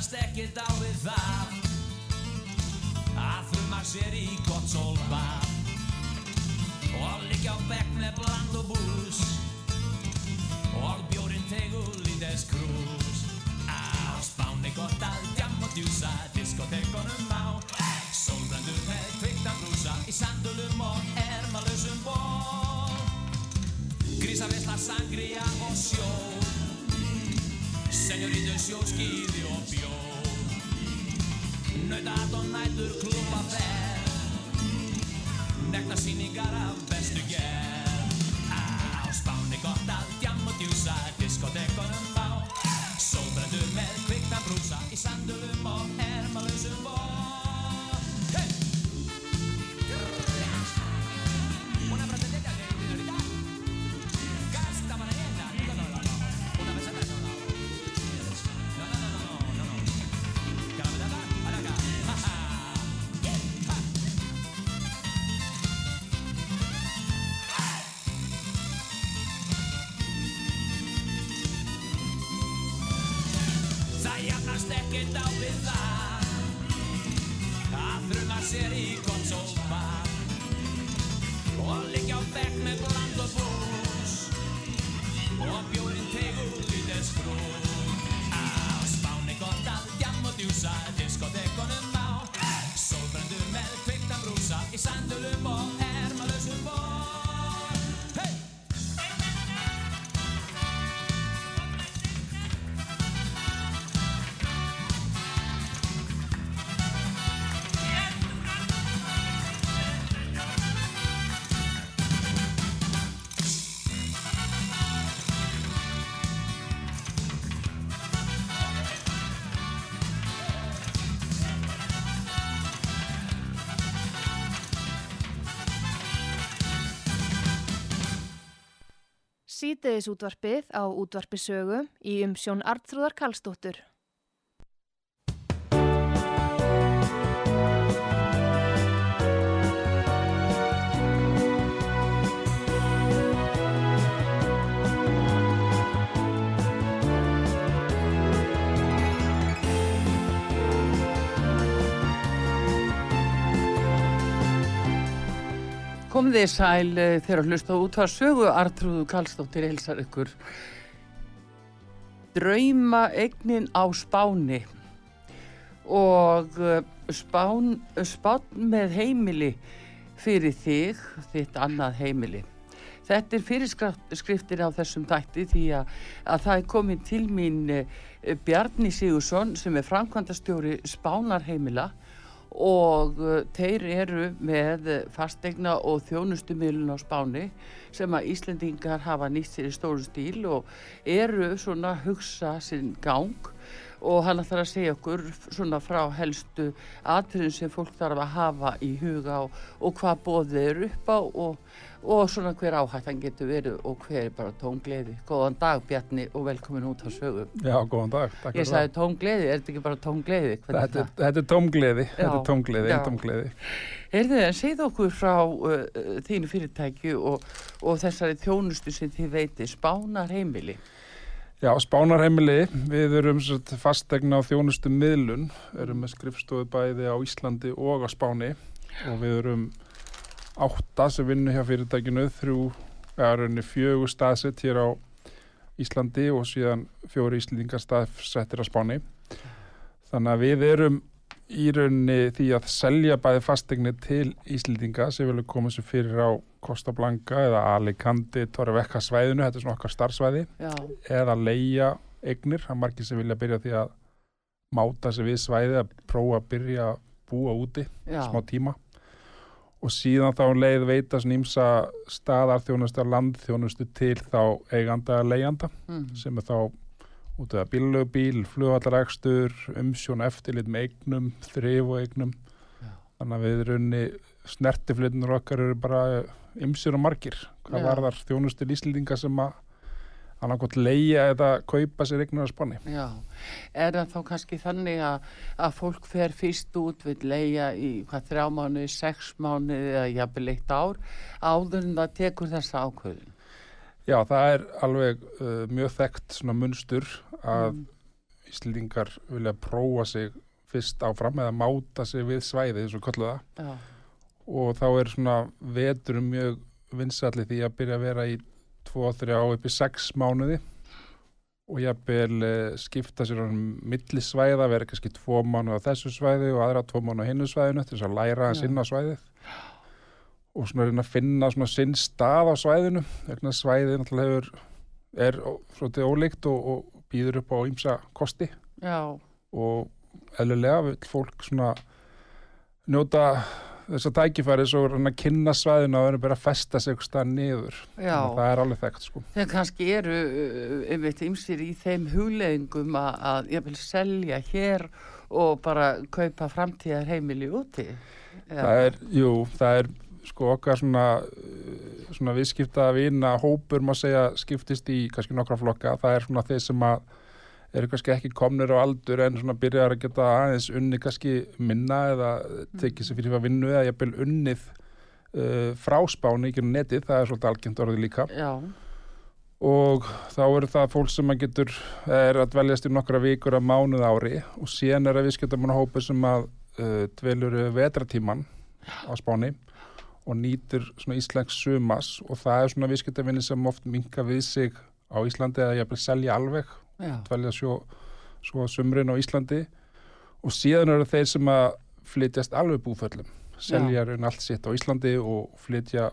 Það jafnast ekkert á við það. Að þrjuma sér í gott sólbað. Og liggja á bekk með bland og bús. Og bjórin tegur lítið skrús á spáni gott að djam og djúsa diskotekonum á. Sólbrandur með kvikta brúsa í sandulum og ermalösum ból grísavisla, sangria og sjó. Senjorítið sjóskýði og bjó Nautat og nætur klúpa fer. Nekta síningar af bestu gerð Á spáni gott að djam og djúsa Diskotekonum á Sólbrendur með kvikna brúsa Í sandulum ekkert á við það. Að þrjuma sér í gott sófa. Og liggja á bekk með bland og bús og bjórin tegur lítið skrús á Sýteðis útvarpið á útvarpisögu í umsjón Artrúðar Kallstóttur. Komið þið sæl eh, þegar að hlusta út að sögu Artrúðu Kallstóttir heilsar ykkur. Drauma eignin á Spáni og eh, spán, spán með heimili fyrir þig, þitt annað heimili. Þetta er fyrirskriftin á þessum tætti því að, að það er komin til mín eh, Bjarni Sigursson sem er framkvæmdastjóri Spánarheimila og uh, þeir eru með fastegna og þjónustumilun á Spáni sem að Íslendingar hafa nýtt sér í stóru stíl og eru svona hugsa sinn gang. Og hann ætlar að segja okkur svona frá helstu atriðin sem fólk þarf að hafa í huga og, og hvað bóðið eru upp á og, og svona hver áhættan getur verið og hver er bara tóngleði. Góðan dag Bjarni og velkomin út á sögu. Já, góðan dag. Ég sagði tóngleði, er þetta ekki bara tóngleði? Þetta, þetta er tómgleði, þetta er tómgleði, já. einn tómgleði. Heyrðu, en segð okkur frá uh, uh, þínu fyrirtæki og, og þessari þjónustu sem þið veiti, Spánar heimili. Já, Spánarheimili, við erum fastegna á þjónustu miðlun, erum með skrifstofu bæði á Íslandi og á Spáni og við erum átta sem vinnu hjá fyrirtækinu, þrjú, eða rauninni fjögur staðsett hér á Íslandi og síðan fjóri Íslendingar staðsettir á Spáni. Þannig að við erum í rauninni því að selja bæði fastegni til Íslendinga sem vilja koma sér fyrir á Costa Blanca eða Alicante, Torrevecca svæðinu, þetta er svona okkar starfsvæði Já, eða leia eignir, það er margir sem vilja byrja því að máta sig við svæði að prófa að byrja að búa úti já, smá tíma og síðan þá um leið veita svona ímsa staðarþjónustu að landþjónustu til þá eiganda að leigjanda mm. sem er þá út af bílögbíl, flugvallarækstur, umsjón eftirlit með eignum, þrif og eignum. Já. Þannig að við runni snertiflutinur okkar eru bara ymsir og margir. Hvað Já. var þar þjónustil íslendinga sem að annarkot leia eða kaupa sér eignur að spanni? Já, er það þá kannski þannig að, að fólk fer fyrst út við leia í hvað þrjá mánuði, sex mánuði eða jafnvel eitt ár áður en það tekur þessa ákvöðun. Já, það er alveg uh, mjög þekkt svona munstur að Mm. Íslendingar vilja prófa sig fyrst áfram eða máta sig við svæði eins og Já, og þá er svona veturum mjög vinsalli því að byrja að vera í 2, 3 upp í 6 mánuði. Og jafnvel uh, skipta sér um milli svæða, vera kannski 2 mánuð á þessu svæði og aðra 2 mánuð á hinnu svæðinu til þess að læra að sinna svæðið. Og svona reyna að finna svona sinn stað á svæðinu vegna svæðið náttúrulega hefur er svolítið ólíkt og, og býður upp á ýmsa kosti. Já, og eðlilega vil fólk svona njóta þess að tækifæri svo reyna að kynna svæðinu að vera bara að festa sig stað niður. Það er alveg þekkt sko. Þegar kannski eru uh, einmitt ymsir í þeim hugleðingum að, ég vil selja hér og bara kaupa framtíðar heimili úti. það er, jú, það er sko okkar svona svona viðskipta vina hópur má segja skiptist í kannski nokkra flokka. Það er svona þeir sem að eru kannski ekki komnir á aldur en svona byrjar að geta aðeins unni kannski minna eða tekið sér fyrir að vinnu eða jafnvel unnið uh, fráspáni í netið, það er svolítið algjönd orðið líka. Já, og þá eru það fólk sem að getur er að dveljast í nokkra vikur að mánuð ári og síðan er að viðskiptamann hópu sem að uh, dvelur yfir vetratíman á Spáni og nýtur svona íslensk sumas og það er svona viðskiptavinni sem oft minka við sig á Íslandi eða jafnvel selja alveg dvelja svo, svo sumrin á Íslandi. Og síðan eru þeir sem að flytjast alveg búföllum. Selja raun allt sitt á Íslandi og flytja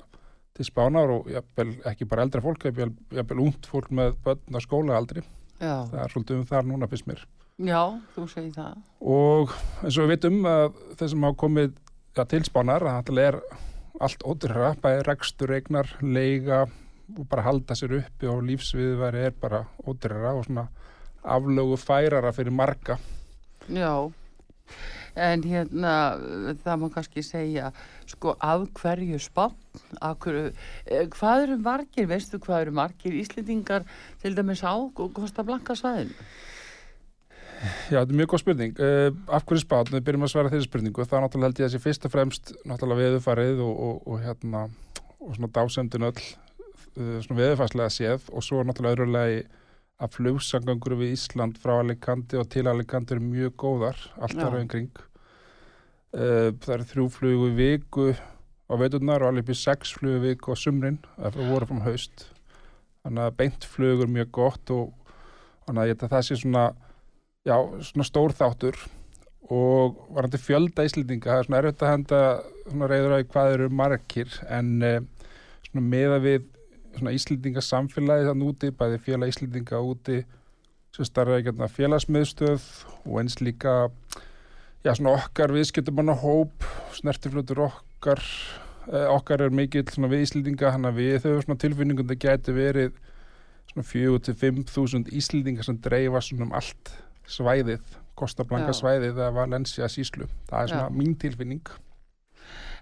til Spánar og jafnvel ekki bara eldra fólk, jafnvel, ungt fólk með börn á skóla aldrei já, það er svolítið um þar núna fyrst mér. Já, þú segir það. og eins og við vitum að þeir sem hafa komið ja, til Spánar að það er allt ódurra, bæði rekstur, eignar, leiga og bara halda sér uppi og lífsviðværi er bara ódurra og svona aflögu færara fyrir marga. Já, en hérna það má kannski segja sko af hverju hverju, eh, hvað eru margir, veistu hvað eru margir Íslendingar til dæmis á Kosta Blanka svæðinu? Já, þetta er mjög góð spurning. Uh, af hverju spátt, við byrjum að svara þeirri spurningu, þá náttúrulega held ég að þessi fyrst og fremst náttúrulega veðufarið og, og, og hérna og svona dásemdun öll svona veðufarslega séð og svo náttúrulega öðrulega að flugsangangur við Ísland frá Alicante og til Alicante eru mjög góðar, allt Já. þar umkring. Uh, það eru þrjú flugu í viku á veiturnar og alveg í sex flugu í viku á sumrin, það voru frá haust. Þannig að beint flugur mjög gott og þannig að ég að það sé svona já, svona stór þáttur og varandi fjölda Íslendinga, það er svona erfitt að henda svona reyður að hvað eru margir en eh, svona meða við svona Íslendinga samfélagi þann úti, bæði félag Íslendinga úti sem starfa ekki hérna félagsmiðstöð og eins líka já, svona okkar viðskiptumanna hóp, snertiflutur okkar eh, okkar er mikill svona við Íslendinga, hann að við þau svona tilfinningum það gæti verið svona 4-5 þúsund Íslendinga sem dreifa svona um allt svæðið, Kostablanka Já. svæðið eða Valencia síslu. Það er svona Já. mín tilfinning.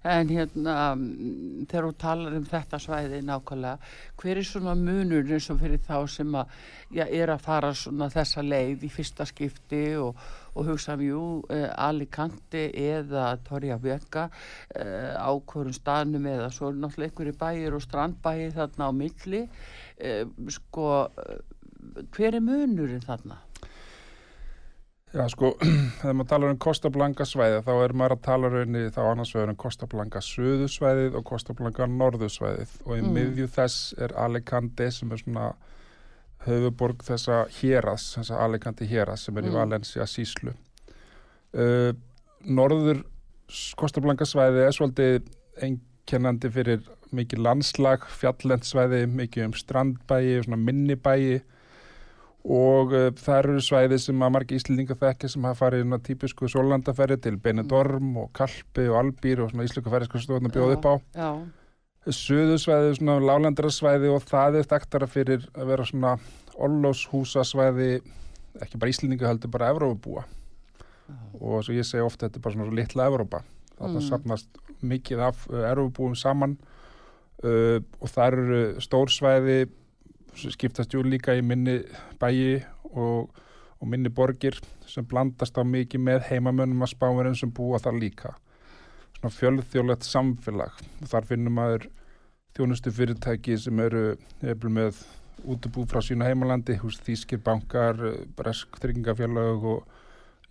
En hérna, mm, þegar þú talar um þetta svæði nákvæmlega, hver er svona munur eins og fyrir þá sem að, já, er að fara svona þessa leið í fyrsta skipti og, og hugsa um, jú, eh, Alicante eða Torja Vega eh, á hverjum staðnum eða svo er náttúrulega einhverju bæir og strandbæir þarna á milli, eh, sko, eh, hver er munurinn þarna? Já, sko, þegar maður talar um Kostablanka svæðið, þá er maður að tala raunni þá annars vegar um Kostablanka söðusvæðið og Kostablanka norðusvæðið og í Mm. miðju þess er Alicante sem er svona höfuborg þessa héras, þessa Alicante héras sem er í Mm. Valencia síslu. Uh, norður Kostablanka svæðið er svolítið einkennandi fyrir mikið landslag, fjallendsvæði, mikið um strandbæi, svona minnibæi og uh, það eru svæði sem að margi íslendinga þekkja sem hafa farið á típisku sólandaferri til Benidorm og Kalpi og Albýr og svona íslensku ferðiskrafstofan að bjóða upp á. Já, Suðusvæði, svona lálendrasvæði og það er þekktara fyrir að vera svona ollóshúsasvæði ekki bara Íslendinga heldur bara Evrópubúa. Og svo ég segi ofta þetta er bara svona svo litla Evrópa. Þarna Mm. safnast mikið af uh, Evrópubúum saman. Uh, og það eru stórsvæði sem skiptast jú líka í minni bæi og, og minni borgir sem blandast á mikið með heimamönnum að spáverðin sem búa þar líka svona fjölþjóðlegt samfélag þar finnum maður þjónustu fyrirtæki sem eru hefur með útubú frá sína heimalandi hús þýskir bankar, bresk tryggingafélag og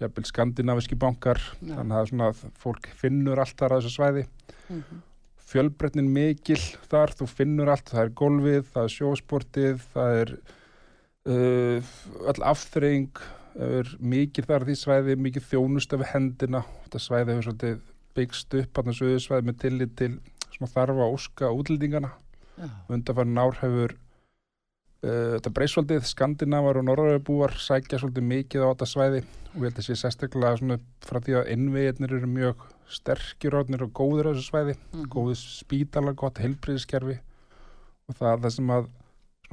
jafnvel skandinaviski bankar Já. þannig að svona, fólk finnur allt þar á þessu svæði Mhm. Fjölbreytnin mikil þar, þú finnur allt, það er golfið, það er sjósportið, það er uh, öll afþreying, það er mikið þar því svæði, mikið þjónust af hendina, þetta svæði hefur svolítið byggst upp hann að söðu svæði með tillit til svona þarfa óska útlendingana, Já. undanfærin ár hefur uh, þetta breyst svolítið, skandinavar og norðaröfubúar sækja svolítið mikið á þetta svæði og ég held að sé sérstaklega svona frá því að innviðirnir eru mjög sterkir orðnir og góður á þessu svæði Mhm. góðu spítala, gott heilbriðiskerfi og það er það sem að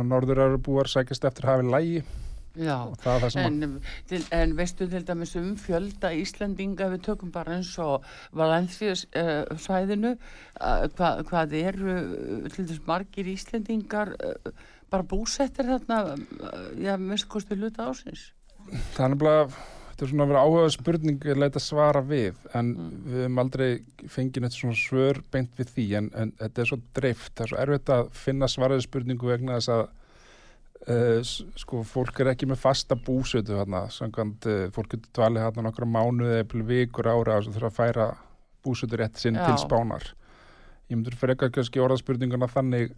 norðurarubúar sækjast eftir hafi lægi Já. En, til, en veistu til dæmis um fjölda Íslandinga við tökum bara eins og Valencius uh, svæðinu uh, hva, hvað eru til þess margir Íslandingar uh, bara búsettir þarna uh, já, minnst kosti hluta ásins það er nefnilega þetta er svona að vera áhuga spurning að leita svara við en Mm. við hefum aldrei fengið neitt svona svör beint við því en, en þetta er svo dreift, það er svo erfitt að finna svaraði spurningu vegna þess að Uh, sko, fólk er ekki með fasta búsötu hérna, samkvæmt uh, fólk getur dvalið hérna nokkra mánuði eða vikur ára og þurfa að færa búsötu rétt sinn Já. til spánar ég myndur frekar kannski orða spurninguna þannig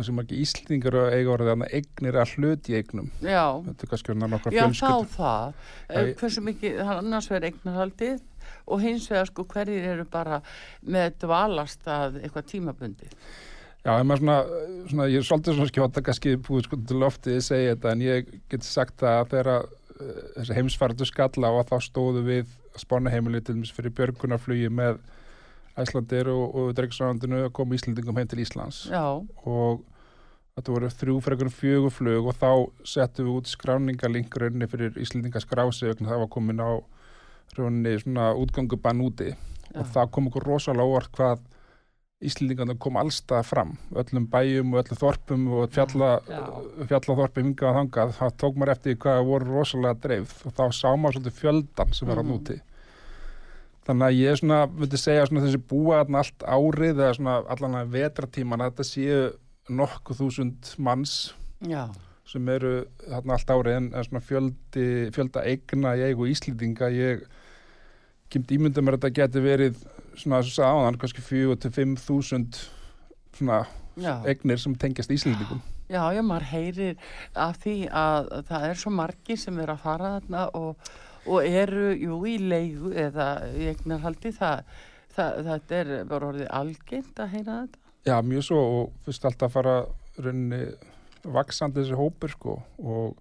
hversu margir Íslendingar eiga orðið þannig eignir að hluti eignum. Já, er já þá það. Uh, ég- hversu mikið, annars vegar eignarhaldið og hins vegar sko hverjir eru bara með dvalast að eitthvað tímabundi Já, svona, svona, ég er svolítið svona skjóta kannski búið sko til loftið að segja þetta en ég get sagt að þegar uh, þessi heimsfarðu skalla á að þá stóðu við spánaheimili til dæmis fyrir björgunarflugi með Æslandir og, og Dregsrandinu að koma Íslandingum heim til Íslands. Já, og þetta voru þrjú fjögur flug og þá settum við út skráningalink rauninni fyrir Íslandinga skrási vegna það var komin á rauninni svona útgangubann úti. Og Já. það kom okkur rosalega óvart hvað Íslendingarna kom allstað fram. Öllum bæjum og öllum þorpum og fjalla, fjallaþorpum og þangað, þá tók maður eftir hvað voru rosalega dreifð. Og þá sá maður svolítið fjöldan sem var Mhm. núti þannig að ég svona myndi segja svona þessi búa allt árið eða svona allan að vetratíman að þetta séu nokkuð þúsund manns já, sem eru þarna allt árið en, svona fjöldi, fjölda eigna í eigu Íslendinga ég kemd ímynda mér að þetta geti verið svona þess að áðan kannski 4-5 þúsund svona já. eignir sem tengjast Íslendingum Já, já, maður heyrir af því að það er svo margir sem er að fara þarna og, og eru, jú, í leigu eða í eignarhaldi, það, það, það er bara orðið algengt að heyra þetta. Já, mjög svo og fyrst alltaf að fara rauninni vaksandi þessi hópur sko og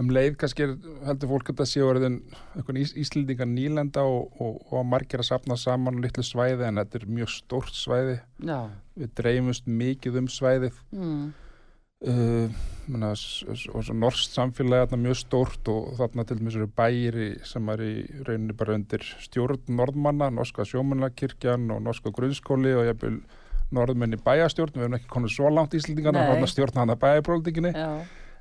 um leið kannski er, heldur fólk að þetta sé orðin einhvern ís, Íslendinga nýlenda og, og, og margir að safna saman á litlu svæði en þetta er mjög stórt svæði. Já, við dreifumst mikið um svæðið. Mm, uh, svo norskt samfélagi þarna mjög stórt og þarna til dæmis eru bæir í, sem er í rauninni bara undir stjórn norðmanna, norska sjómannakirkjan og norska grunnskóli og jafnvel norðmenn í bæjastjórn, við erum ekki konið svo langt Íslendingarna, Nei. hann stjórna hann að bæjaprólitíkinni já,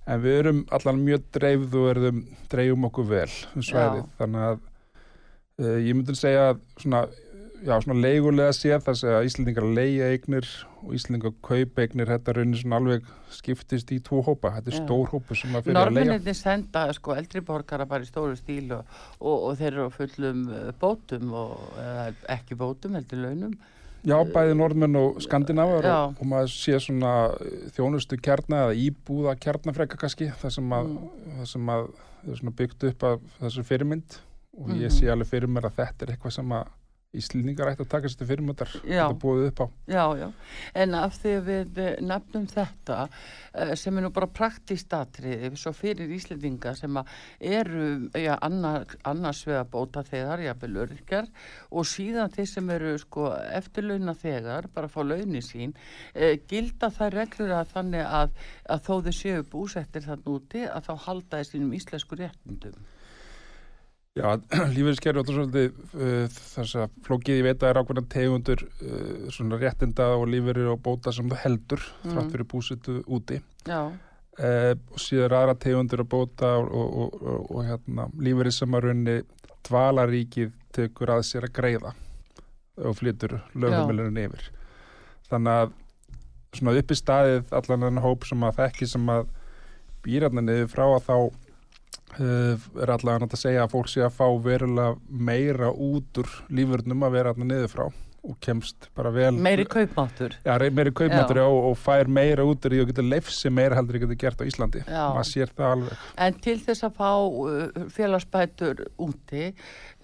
en við erum allan mjög dreifð og erum, dreifum okkur vel um svæðið, Já. þannig að uh, ég myndi segja að svona, já, svona leigulega séð þess að Íslendingar leigja eignir og Íslendingar kaupa eignir, þetta raunir svona alveg skiptist í tvo hópa, þetta er Já. stór hópu sem að fyrir að leigja. Norminni senda sko eldri borgara bara í stóru stíl og, og, og þeir eru á fullum eh, bótum og ekki bótum, heldur launum. Já, bæði norðmenn og skandinavar Já. og, og maður sé svona eh, þjónustu kjarna eða íbúða kjarnafreka kannski, það sem að, Mm. sem að það er svona byggt upp af þessu fyrirmynd og ég Mhm. sé alveg fyrir mér að þetta er eitthvað sem að Íslendingar ætti að taka sér til fyrirmyndar þetta búið upp á. Já, já, en af því að við eh, nefnum þetta eh, sem er nú bara praktist atriði svo fyrir Íslendinga sem að eru já, annar, annars vegar bóta þegar, jafnvel öryrkjar og síðan þeir sem eru sko eftirlauna þegar, bara fá launi sín eh, gilda þær reglur að þannig að, að þó þau séu búsettir þann úti að þá halda þeir sínum íslensku réttundum. Já, lífeyriskerfi og uh, þess að flókið ég veit að er ákveðna tegundur uh, svona réttinda og lífeyri og bóta sem það heldur Mm. þrátt fyrir búsitu úti. Uh, og síðan aðra tegundur að bóta og, og, og, og, og hérna, lífeyri sem að raunni dvalaríkið tekur að sér að greiða og flytur lögumilurinn yfir. Þannig að svona uppi staðið allan enn hóp sem að þekki sem að býr hérna niður frá að þá er allavega að segja að fólk sé að fá verulega meira út úr lífurnum að vera hérna niður frá og kemst bara vel meiri kaupmáttur. Já, meiri kaupmáttur og, og fær meira út úr því og getur leifsi meira heldur en getur gert á Íslandi Já. maður sér það alveg En til þess að fá uh, félagsbætur úti,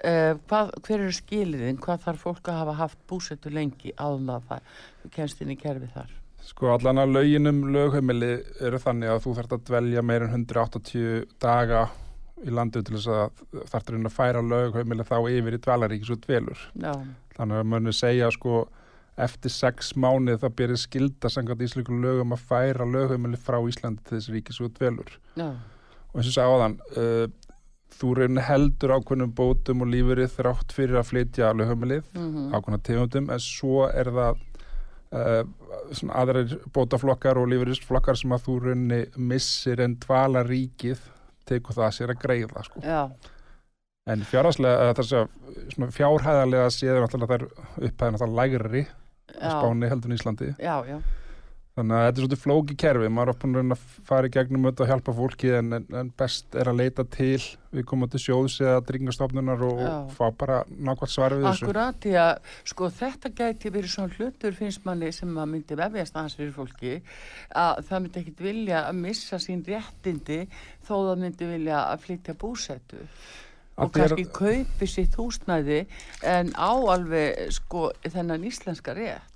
uh, hvað, hver eru skiliðin? Hvað þarf fólk að hafa haft búsettu lengi áðum að það kemst inn í kerfi þar? Sko allan að löginum lögheimili eru þannig að þú þarft að dvelja meir en 180 daga í landu til þess að þarft að færa lögheimili þá yfir í dvalaríkis og dvelur. Já, Þannig að mönnu segja sko eftir sex mánuð það byrja skilda sangat íslensku lögum að færa lögheimili frá Íslandi til þess ríkis og dvelur. já, Og eins og sagði áðan, uh, þú reyni heldur ákveðnum bótum og lífurinn þrátt fyrir að flytja lögheimilið mm ákveðna tegundum en svo er það svona aðrir bótaflokkar og lífeyrisflokkar sem að þú raunni missir en dvala ríkið tekur það að sér að greiða sko. en að svona fjárhæðarlega séður náttúrulega þær upphæðin náttúrulega lægri á já, Spáni heldur en Íslandi. Já, já, þannig að þetta er svolítið flóki kerfi maður er raun að fara í gegnum þetta og hjálpa fólki en, en, en best er að leita til við komum til sjóðs eða dringastofnunar og, Já. fá bara nákvæmt svar við þessu Akkurat, því að sko þetta gæti verið svona hlutur finnst manni sem að myndi vefjast aðeins fyrir fólki að það myndi ekkit vilja að missa sín réttindi þó það myndi vilja að flytja búsettu og því er- kannski kaupi sitt húsnæði en á alveg sko þennan íslenska rétt.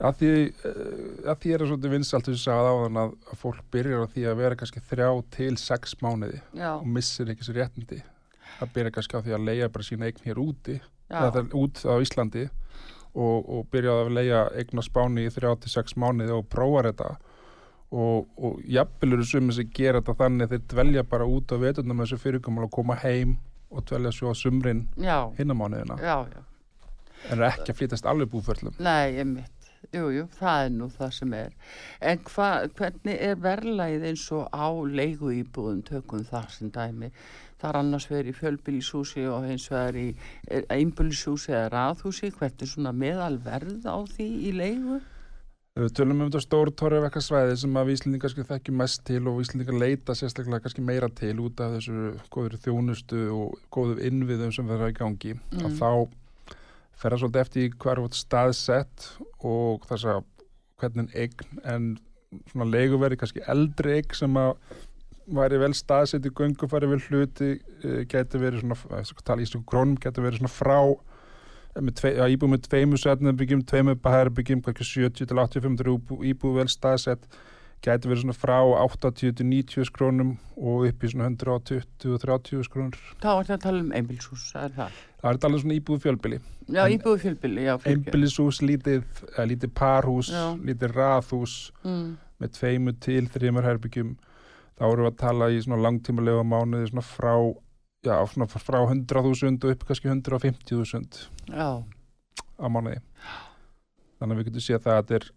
Að því, uh, að því er það svolítið vinsalt þess að áðan að, að fólk byrjar á því að vera kannski þrjá til sex mánuði Já, og missir ekki sér réttindi. Það byrjar kannski á því að leia bara sína eign hér úti eða það út á Íslandi og, og byrja að leia eign á Spáni í þrjá til sex mánuði og prófa þetta. Og, og jafnvel eru sumir sem gera þetta þannig þeir dvelja bara út á veturnum þessu fyrirkomul og koma heim og dvelja svo á sumrin hinnamánuðina en er ekki að flytast alveg búförlum Nei, mitt. Jú, það er nú það sem er. En hva, hvernig er verðlægið eins og á leigu íbúðum tökum það sem dæmi? Það er annars verið í fjölbýlishúsi og eins vegar í einbýlishúsi eða raðhúsi. Hvert er svona meðalverð á því í leigu? Við tölum um þetta stór torfvekka svæði sem að Íslendingar kannski þekkjum mest til og Íslendingar leita sérstaklega kannski meira til út af þessu góður þjónustu og góðu innviðum sem verða í gangi Mm. að þá fer það svolítið eftir hver staðsett og þess að hvernig eign en svona leiguveri kannski eldri eign sem að væri vel staðsett í göngu færi vel hluti uh, geti verið svona, að tala í svona krónum geti verið svona frá íbúið með tveimu setnum byggjum, tveimu bæðarbyggjum, kannski 70 til 85 íbúið, vel staðsett gæti verið svona frá 80 til 90 skrónum og upp í svona 120 og 30 skrónur. Þá er það að tala um einbýlishús, það er það. Það er talað svona íbúið fjölbili. Já, íbúið fjölbýli, já. Einbýlishús, lítið, eh, lítið parhús, Já. lítið raðhús Mm, með tveimu til þrjumar herbyggjum. Þá erum við að tala í svona langtímalega mánuði svona frá, já, svona frá 100.000 og upp kannski 150.000 já, á mánuði. Þannig að við getum séð það að þetta er,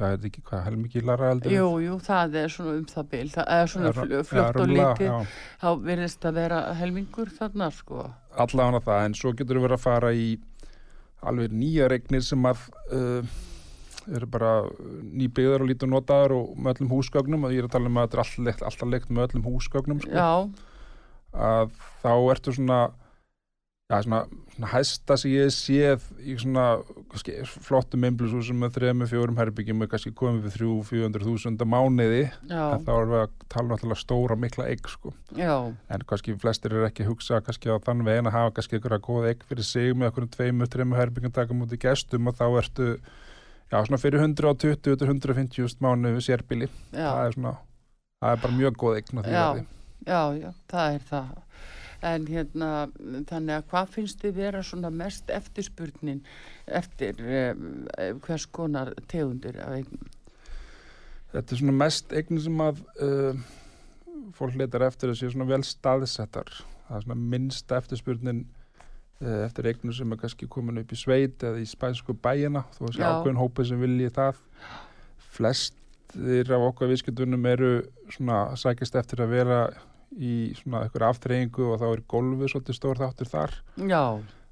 þetta er ekki hvað, helmikið lara heldur. jú, jú, það er svona um það bil. Það er svona fljótt og lítið. já. Þá verðist að vera helmingur þarna, sko. Allavega það, en svo getur við verið að fara í alveg nýja regnir sem að uh, eru bara nýbyggðar og lítið notaðar og með öllum húsgögnum og ég er að tala um að þetta er alltaf leikt, alltaf leikt með öllum húsgögnum sko, að þá ertu svona já, svona, svona hæsta sem ég séð í svona kannski, flottum einblusúsum með þrejum, fjórum herbyggjum og kannski komið við þrjú, fjögundur þúsund að mánuði en þá erum við að tala náttúrulega stóra mikla eigg sko. já, en kannski flestir eru ekki að hugsa kannski á þann veginn að hafa kannski einhverja góða eigg fyrir sig með okkur tveimur, þreimur herbyggjum taka mútið gestum og þá ertu já, svona fyrir 120-150 þúsund mánuði við sérbíli það er svona, það er bara mjög góð verði. já, já, það er það. En hérna, þannig að hvað finnst þið vera svona mest eftirspurnin eftir um, hvers konar tegundir af eignum? Þetta er svona mest eignin sem að uh, fólk leitar eftir að séu svona vel staðsettar. Það er svona minnst eftirspurnin uh, eftir eignum sem er kannski komin upp í sveit eða í spænsku bæina. Þú veist ákveðin hópið sem vilji það. Flestir af okkar viðskiptunum eru svona sækist eftir að vera í svona eitthvað aftreyingu og þá er golfið svolítið stór þáttur þar. Já,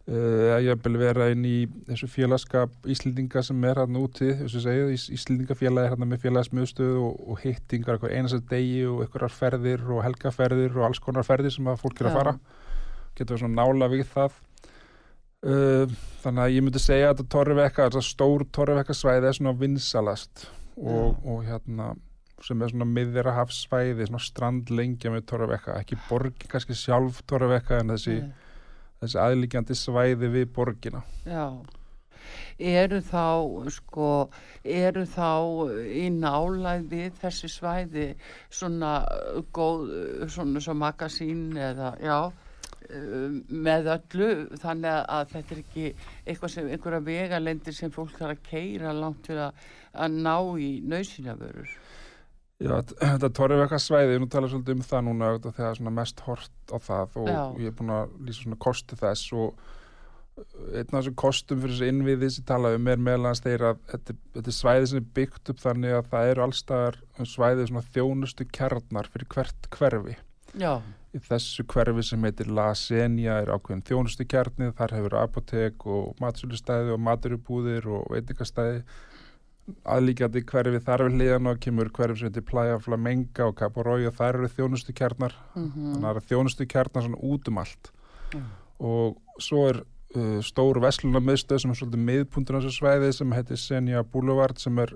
Uh, að ég vil vera inn í þessu félagskap Íslendinga sem er hann úti þess að segja, Ís Íslendingafélagi er hann með félagsmiðstöð og, og hittingar eitthvað einast degi og einhverjar ferðir og helgaferðir og alls konar ferðir sem að fólk er að fara. Getur við svona nála við það? Uh, þannig að ég myndi segja að þetta torrivekka, þetta stór torrivekka svæði er svona vinsalast og, og hérna sem er svona miðra hafsvæði, svona strandlengja með torrivekka, ekki borgin kannski sjálf torrivekka en þessi þessi aðlíkjandi svæði við borgina. já. Eru þá, sko, eru þá í nálæð við þessi svæði svona góð, svona svo magasín eða, já, uh, með öllu, þannig að þetta er ekki eitthvað sem, einhverja vegalendir sem fólk þarf að keira langt til að, að ná í nöðsynjavörur. Já, þetta- þetta torrivekka svæði, nú tala svolítið um það núna þegar svona mest hort á það og Já. ég er búin að lýsa svona kosti þess og einn af þessum kostum fyrir þessi innviði sem tala um er meðlans þeir að þetta, þetta er svæði sem er byggt upp þannig að það eru allstaðar svæði svona þjónustu kjarnar fyrir hvert hverfi. Já, Í þessu hverfi sem heitir La Senia er ákveðin þjónustu kjarnið, þar hefur apotek og matsölustæði og maturubúðir og veitingastæði aðlíkjandi hverfi þar við hliðan og kemur hverfi sem heitir Playa Flamenga og Caporói og þar eru þjónustu kjarnar mhm, þannig að það eru þjónustu kjarnar svona út um allt. Já. og svo er uh, stór vesluna miðstöð sem er svolítið miðpuntur á þessu svæði sem heitir Senja Boulevard sem er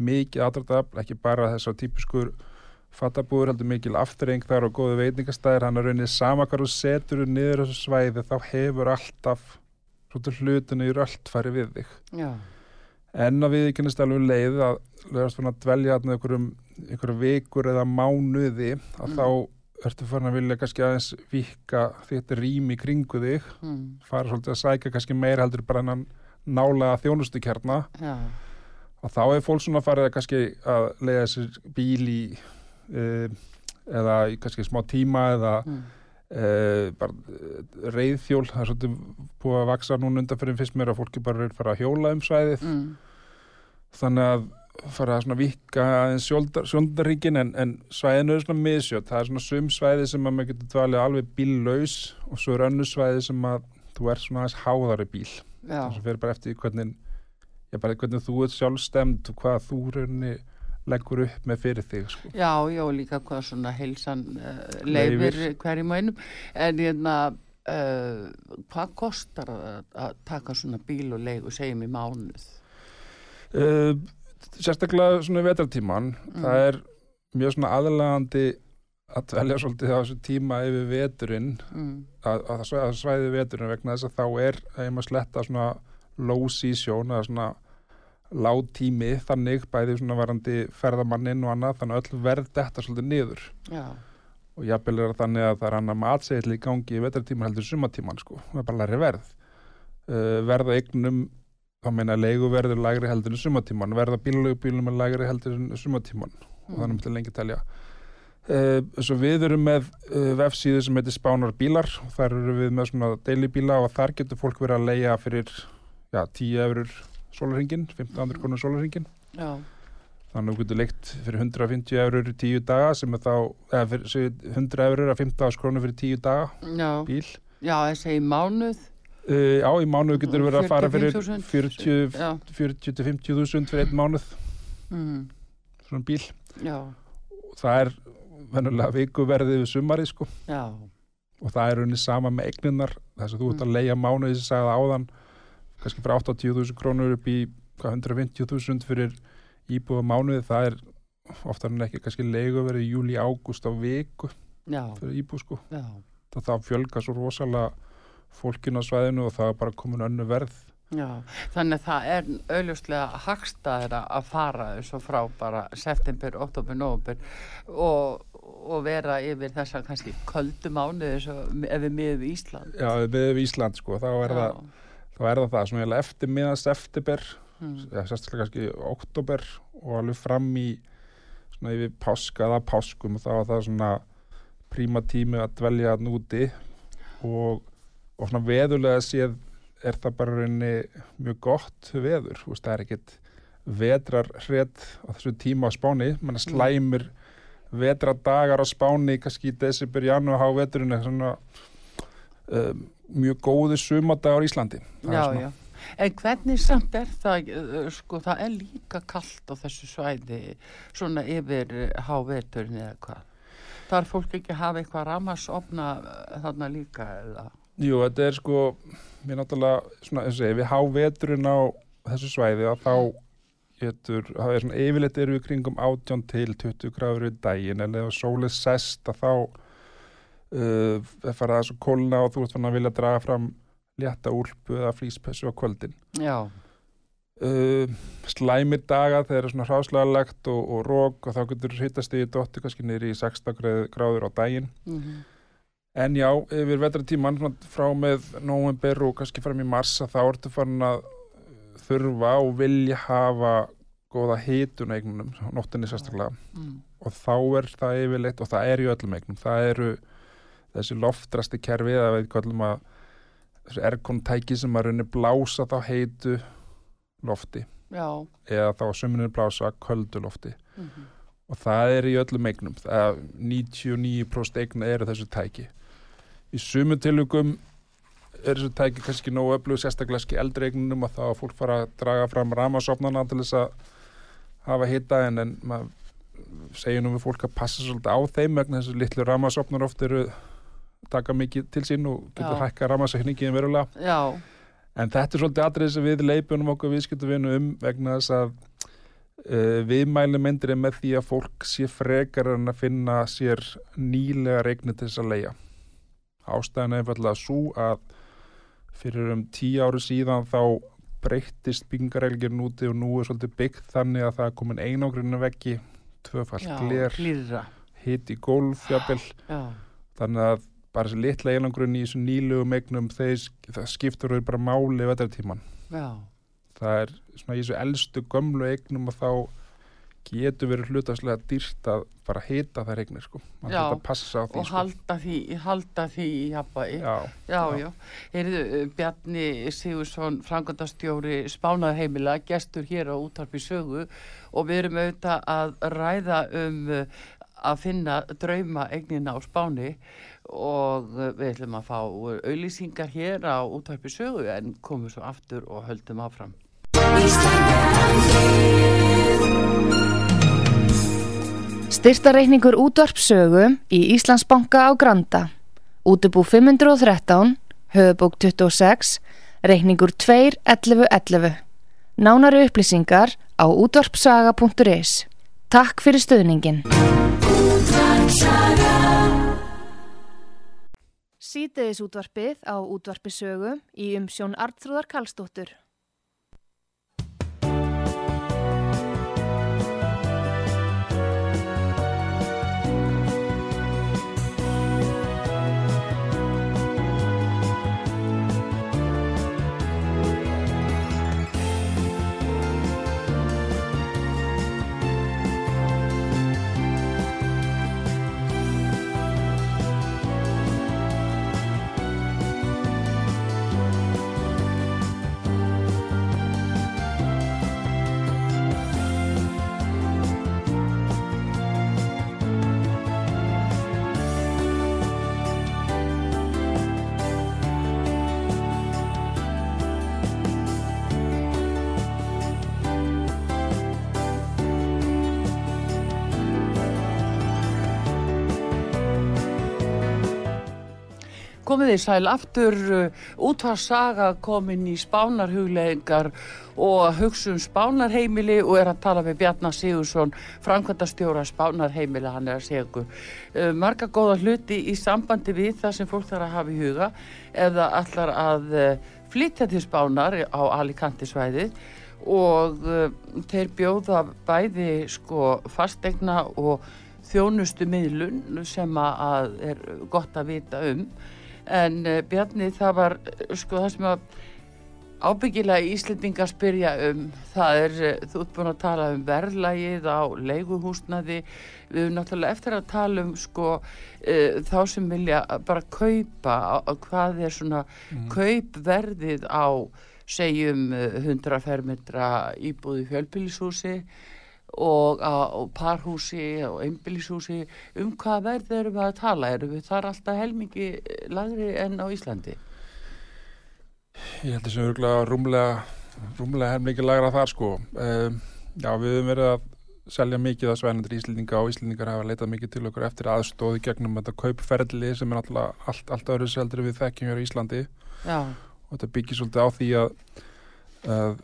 mikið aðdraftafl, ekki bara þess að típiskur fattabúður heldur mikil afturreng þar og góði veitingastæðir hann er rauninni sama hvað þú setur niður þessu svæði þá hefur alltaf svolítið hlutinu í allt farið við þig. Já, en að við kynast alveg um leið að að dvelja þarna einhverjum, einhverjum vikur eða mánuði að Mm. þá ertu farin að vilja kannski aðeins vika þetta rými kringu þig. Mm, fara svolítið að sækja kannski meira heldur bara en nálega þjónustu kjarna já, og þá er fólk svona farið að kannski að leiða sér bíl í uh, eða kannski smá tíma eða mm, uh, bara uh, reyðhjól það er svolítið búið að vaksa núna undan fyrir fyrst mér að fólki bara er fara að hjóla um svæðið. Mm, þannig að fara að svona vika aðeins sjóndaríkin en, en svæðinu er svona misjöld það er svona sum svæði sem að maður getur dvalið alveg bíllaus og svo er önnu svæði sem að þú er svona aðeins háðari bíl. Já, það sem fer bara eftir hvernig já, bara hvernig þú ert sjálfstemd og hvað þú raunni leggur upp með fyrir þig sko. já, já, líka hvað svona heilsan uh, leifir Leyfir. hverjum og einum, en hérna, uh, hvað kostar að, taka svona bíl og leigu, segjum í mánuð? uh, sérstaklega svona í vetratíman það er mjög svona aðlagandi að dvelja svolítið á þessu tíma yfir veturinn Mm, að, að, svæ- að svæði veturinn vegna þess að þá er að sletta svona low season eða svona lág tími þannig bæði svona varandi ferðamanninn og annað þannig að öll verð þetta svolítið niður. Já, og jafnvel er þannig að það er annar matsegil í gangi í vetartíman heldur sumatíman sko, það er bara læri verð. Uh, verða eignum þá meina leiguverður lægri heldur en sumatíman verða bílugubílum er lægri heldur en sumatíman og þannig myndi lengi telja. Uh, svo við erum með uh, vefsíðu sem heitir Spánar bílar. Og þar eru við með svona deilibíla og þar getur fólk verið að leia fyrir já, 10 eurur sólarhingin 1500 konur sólarhingin já, þannig að þú getur leikt fyrir 150 eurur í 10 daga sem er þá, eða fyrir segir 100 eurur að 15 krónur fyrir 10 daga já, bíl. Já, ég segi mánuð, uh, á í mánuð getur verið að fara fyrir 45.000. 40 já, 40 til 50 þúsund fyrir einn mánuð. Mm, svona bíl. Já, það er vennulega vikuverðið við sumari sko. Já, og það er unni sama með eigninnar þess að þú ert að leia mánuði sem sagði það áðan kannski frá 80.000 krónur upp í hvað, 150.000 fyrir íbúða mánuði það er oftar en ekki kannski leigu verið í júli ágúst á viku já, fyrir íbúð sko já, það, fjölga svo rosalega fólkinu á svæðinu og það er bara komin önnu verð já. Þannig að það er auðljóslega hagstæðira að fara og frá bara september, oktober, november og, og vera yfir þessa kannski köldu og ef við miðum Ísland. Já, við Ísland sko, þá er, Já. það, þá er það það svona eiginlega eftir miðan september Mm. sérstaklega kannski oktober og alveg fram í svona yfir páska eða páskum og þá er það svona príma tími að dvelja hann úti. Og, og svona veðulega séð er það bara rauninni mjög gott veður, þú veist, það er ekkit vetrar hret á þessu tíma á Spáni, menn slæmir vetradagar á Spáni kannski í desember, janúar, há veturinn er svona um, mjög góði sumadagar í Íslandi Já, já. En hvernig samt er það, uh, sko, það er líka kallt á þessu svæði, svona yfir uh, háveturinn eða hvað? Þarf fólk ekki að hafa eitthvað ramasofna þarna líka eða? Jú, þetta er sko, mér náttúrulega, svona, eins og segi, við háveturinn á þessu svæði að þá getur, það er svona yfirleitt eru við kringum 18 til 20 gráður við daginn, en ef sólið sest að þá uh, fara það svo kólna og þú ert fann að vilja draga fram létta úlpu eða flýspessu á kvöldin. Já, Uh, slæmir daga þegar það er svona hráslagalegt og, og rók og þá getur hittast í dotti kannski niður í 16 gráð- gráður á daginn. mm En já, yfir vetratíman svona frá með november og kannski fram í mars að þá ertu farin að þurfa og vilja hafa góða hitun eignunum, nóttinni sérstaklega mm. og þá er það yfirleitt og það er í öllum eignum, það eru þessi loftrasti kerfi eða við kallum að þessi erkontæki sem að raunni blása þá heitu lofti. Já, eða þá sömurinn blása köldu lofti. Mm og það er í öllum eignum. Það 99% eigna eru þessu tæki. Í sumu tilugum er þessu tæki kannski nógu öflug sérstaklega ekki eldri eignunum að þá að fólk fara að draga fram ramasofnana til þess að hafa hita en, en maður nú við fólk að passa svolítið á þeim vegna þessu litlu ramasofnar oft eru taka mikið til sín og getur Já. hækka ramasafningin verulega. Já, En þetta er svolítið atrið sem við leipunum okkur viðskiptuvinu um vegna þess að uh, viðmæli myndir er með því að fólk sé frekar en að finna sér nýlega regnir til þess að leia. Ástæðan er einfallega svo að fyrir um tíu ári síðan þá breyttist byggingareglgirn úti og nú er svolítið byggt þannig að það er komin einangrinu veggi, tvöfalt já, gler, hitt í gólf, jafnvel. Þannig að bara þessi litla einangrun í þessu nýlegu megnum það skiptur þau bara máli vetartíman. já, Það er svona í þessu elstu gömlu eignum og þá getur verið hlutastlega dýrt að bara hita þær eignir sko. Já, því og sko. halda því, halda því í jafnvægi. Já, Já, Já. Heyrðu, uh, Bjarni Sigursson, frangandastjóri Spánarheimila, gestur hér á útarpi sögu og við erum auðvitað að ræða um uh, að finna drauma eignina á Spáni og við ætlum að fá auðlýsingar hér á útarpi sögu en komum svo aftur og höldum áfram. Styrtareikningur útvarpsögu í Íslandsbanka á Granda. Útubú 513, höfubók 26, reikningur 2.11.11. Nánari upplýsingar á útvarpsaga.is. Takk fyrir stöðningin. Sýteðis útvarpið á útvarpisögu í umsjón Arnþróðar Karlsdóttur. Komið þið sæl aftur uh, útvarsaga komin í spánarhuglegingar og hugsa um spánarheimili og er að tala með Bjarnar Sigursson framkvæmdastjóra spánarheimili hann er að segja ykkur uh, marga góða hluti í sambandi við það sem fólk þarf að hafa í huga eða allar að uh, flytja til spánar á Alicante svæðið og þeir bjóða bæði sko fastegna og þjónustu miðlun sem að er gott að vita um en uh, Bjarni það var uh, sko það sem að ábyggilega Íslendingar spyrja um það er, uh, þú ert búin að tala um verðlægið á leiguhúsnaði við erum náttúrulega eftir að tala um sko uh, þá sem vilja bara kaupa á, á hvað er svona kaupverðið á segjum uh, 100 fermetra íbúði fjölbýlishúsi og á parhúsi og einbýlishúsi um hvað verð erum við að tala? Erum við þar alltaf helmingi lagri en á Íslandi? Ég held þessi örgulega rúmlega, rúmlega hefningi lagra þar sko. Um, já, við höfum verið að selja mikið af svænendur íslendinga og íslendingar hafa leitað mikið til okkur eftir aðstóði gegnum þetta kaupferðli sem er alltaf allt, allt öðru seldur við þekkjum hér í Íslandi. Já, og þetta byggir svolítið á því að, að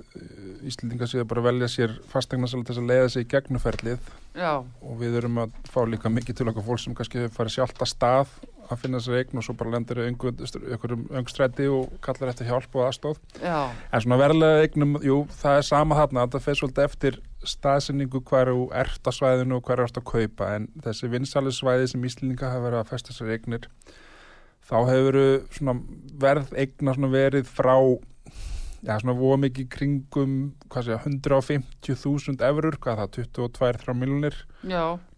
Íslendingar séu bara að velja sér fastegna svolítið þess að leiða sig í gegnum ferðlið já, og við erum að fá líka mikið til okkur fólk sem kannski farið sjálft að stað að finna sér eign og svo bara lendir í einhverjum öngstræti og kallar eftir hjálp og aðstóð já, En svona verðlega eignum, jú, það er sama þarna, þetta fer svolítið eftir staðsynningu hver þú ert á svæðinu og hver þú ert að kaupa, en þessi vinsalisvæði sem Íslendinga hafa verið að festa sér eignir, þá hefur verð eigna svona verið frá, já, svona voða mikið kringum, hvað sé, 150.000 eurur, hvað það, 22-3 miljonir,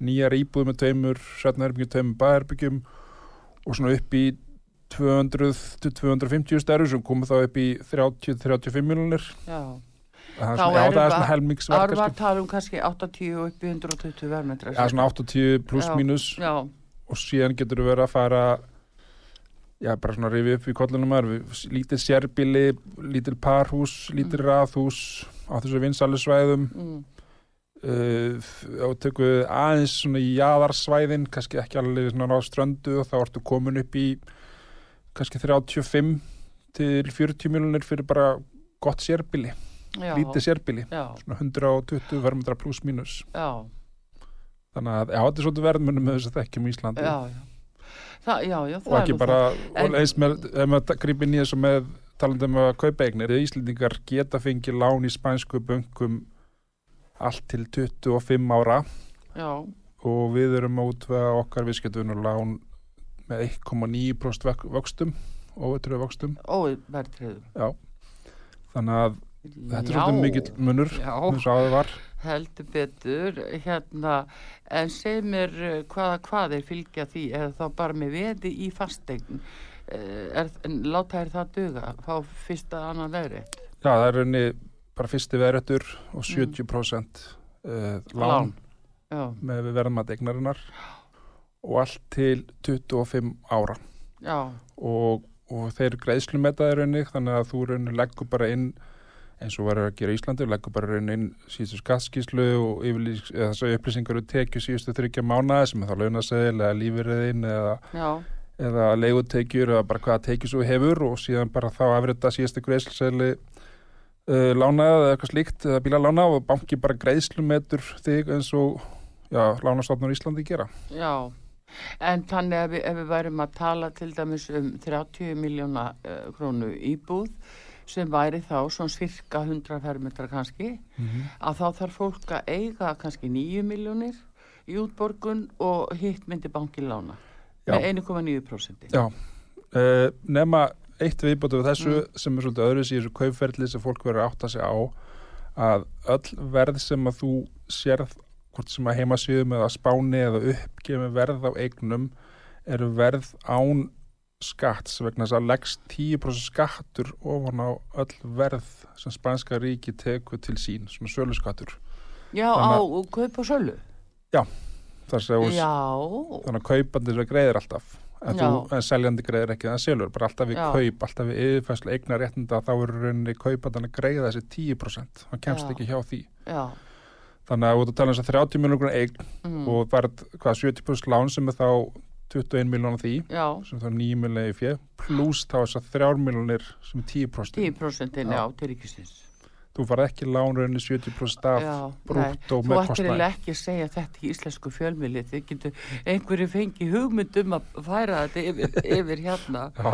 nýjar íbúð með tveimur, setnaherbyggjum, tveimur bæherbyggjum og svona upp í 200-250 stærur sem komið þá upp í 30-35 miljonir já. það er svona, það er Það helmingsverð erum við að tala um kannski 80 og upp í 120 verðmetra. Já, svona 80 pluss Já. mínus Já, og síðan getur við verið að fara já, bara svona rifið upp í kollunum lítil sérbíli lítil parhús, lítil raðhús á þessu vinsalisvæðum mm, uh, við aðeins svona í jaðarsvæðin kannski ekki alveg svona á ströndu og þá ertu komin upp í kannski 35 til 40 miljonir fyrir bara gott sérbíli, já, lítið sérbíli já, svona 120 verðmundra pluss mínus. Já, þannig að já, þetta er svolítið verðmunum með þess að þekkjum í Íslandi já, já. Það, já, já, og ekki bara, En- og eins með maður grýpir nýja svo með talandum um að kaupa eignir, Íslendingar geta fengið lán í spænsku bönkum allt til 25 ára. Já, og við erum að útvega okkar viðskiptunum lán með 1,9% vök- vöxtum óveitröðu vöxtum óverðtriður. þannig að þetta er svolítið mikill munur Já, heldur betur, hérna, en segð mér uh, hvaða hvað er fylgja því, eða þá bara með veði í fastegn, er, en láta þér það duga, fá fyrsta annan veðri. Já, það er rauninni bara fyrsti veðrættur og Mm. 70% uh, lán Já, með við verðmat eignarinnar og allt til 25 ára. Já, og, og þeir greiðslumetaði rauninni þannig að þú leggur bara inn eins og verður að gera Íslandi leggur bara rauninni inn síðustu skattskíslu og yfirlýs, þessu upplýsingar og tekju síðustu þryggja mánaði sem er þá launaseðil eða lífirriðin eða, eða leigutekjur eða bara hvaða tekjur svo hefur og síðan bara þá afrita síðustu greiðsluseðli uh, lánaði eða eitthvað slíkt eða bílalána og banki bara greiðslumetur þig eins og já, lánastofnur Íslandi gera já. En þannig ef við, ef við værum að tala til dæmis um 30 miljóna uh, krónu íbúð sem væri þá svona cirka 100 fermetra kannski, að þá þarf fólk að eiga kannski 9 miljónir í útborgun og hitt myndi banki lána Já. með 1,9%. Já, uh, nema eitt viðbótu við þessu sem er svolítið öðruðs í þessu kaupferli sem fólk verður að átta sig á að öll verð sem að þú sérð hvort sem að heimasíðum eða spáni eða uppgefum verð á eignum eru verð án skatts vegna þess að leggst 10% skattur ofan á öll verð sem spænska ríki tekur til sín, svona söluskattur Já, Þannig á kaup og sölu. þar sem þú Já, þannig að kaupandi greiðir alltaf en, Já. þú, en seljandi greiðir ekki það selur bara alltaf við Já. kaup, alltaf við yfirfæslu eignar réttinda þá eru rauninni kaupandana greiða þessi 10% hann kemst Já. ekki hjá því já. þannig að ert að tala um þess að 30 miljónar eign Mm. og verð hvað 70% lán sem er þá 21 miljónar því Já, sem þá 9 miljónar í fjö pluss þá þess að þrjármiljonir sem er 10%. 10% Já. já, til ríkisins. Þú farið ekki lánröðinni 70% af Já, brúttó Þú með ættir kostnæði. eiginlega ekki að segja þetta í íslensku fjölmili. Þið getur einhverju fengi hugmynd um að færa þetta yfir, yfir hérna. Já,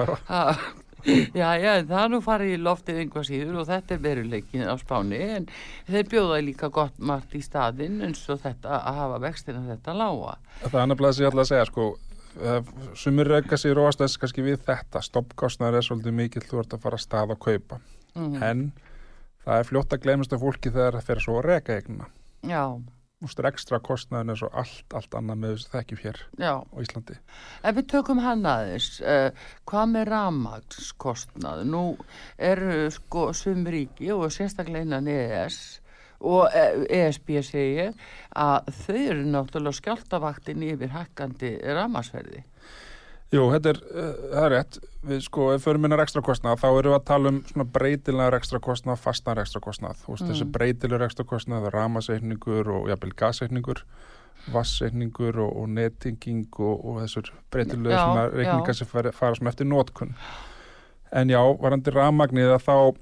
já. Já, það er nú farið í loftið einhvað síður og þetta er veruleikin á Spáni en þeir bjóða líka gott margt í staðinn eins og þetta að hafa vextina þetta lága. Það er þess að ég ætla að segja sko eh, sumir reyka sig róast þess kannski við þetta stoppkostnaður er svolítið mikill þú ert að fara að stað að kaupa Mm. en það er fljótt að glemast af fólki þegar það fer svo að reka eignina Já, ekstra kostnaðin er svo allt, allt annað með þess að þekkjum hér já. á Íslandi Ef við tökum hann aðeins, uh, hvað með ramagskostnað? Nú eru sko sumríki og sérstaklega innan EES og eh, ESB segi ég að þau eru náttúrulega skjáltavaktin yfir hækkandi ramagsverði. Jú, þetta er, uh, það er rétt. Við sko, ef förum minnar ekstra kostnað þá erum við að tala um svona breytilegar ekstra kostnað fastan ekstra kostnað, þú veist, þessi breytilegar ekstra kostnað, ramaseikningur og jafnvel gasseikningur vasseikningur og, og nettinging og, og þessur breytilega Já, svona reikningar sem fara, fara svona eftir notkun. En já, varandi ramagnið að þá uh,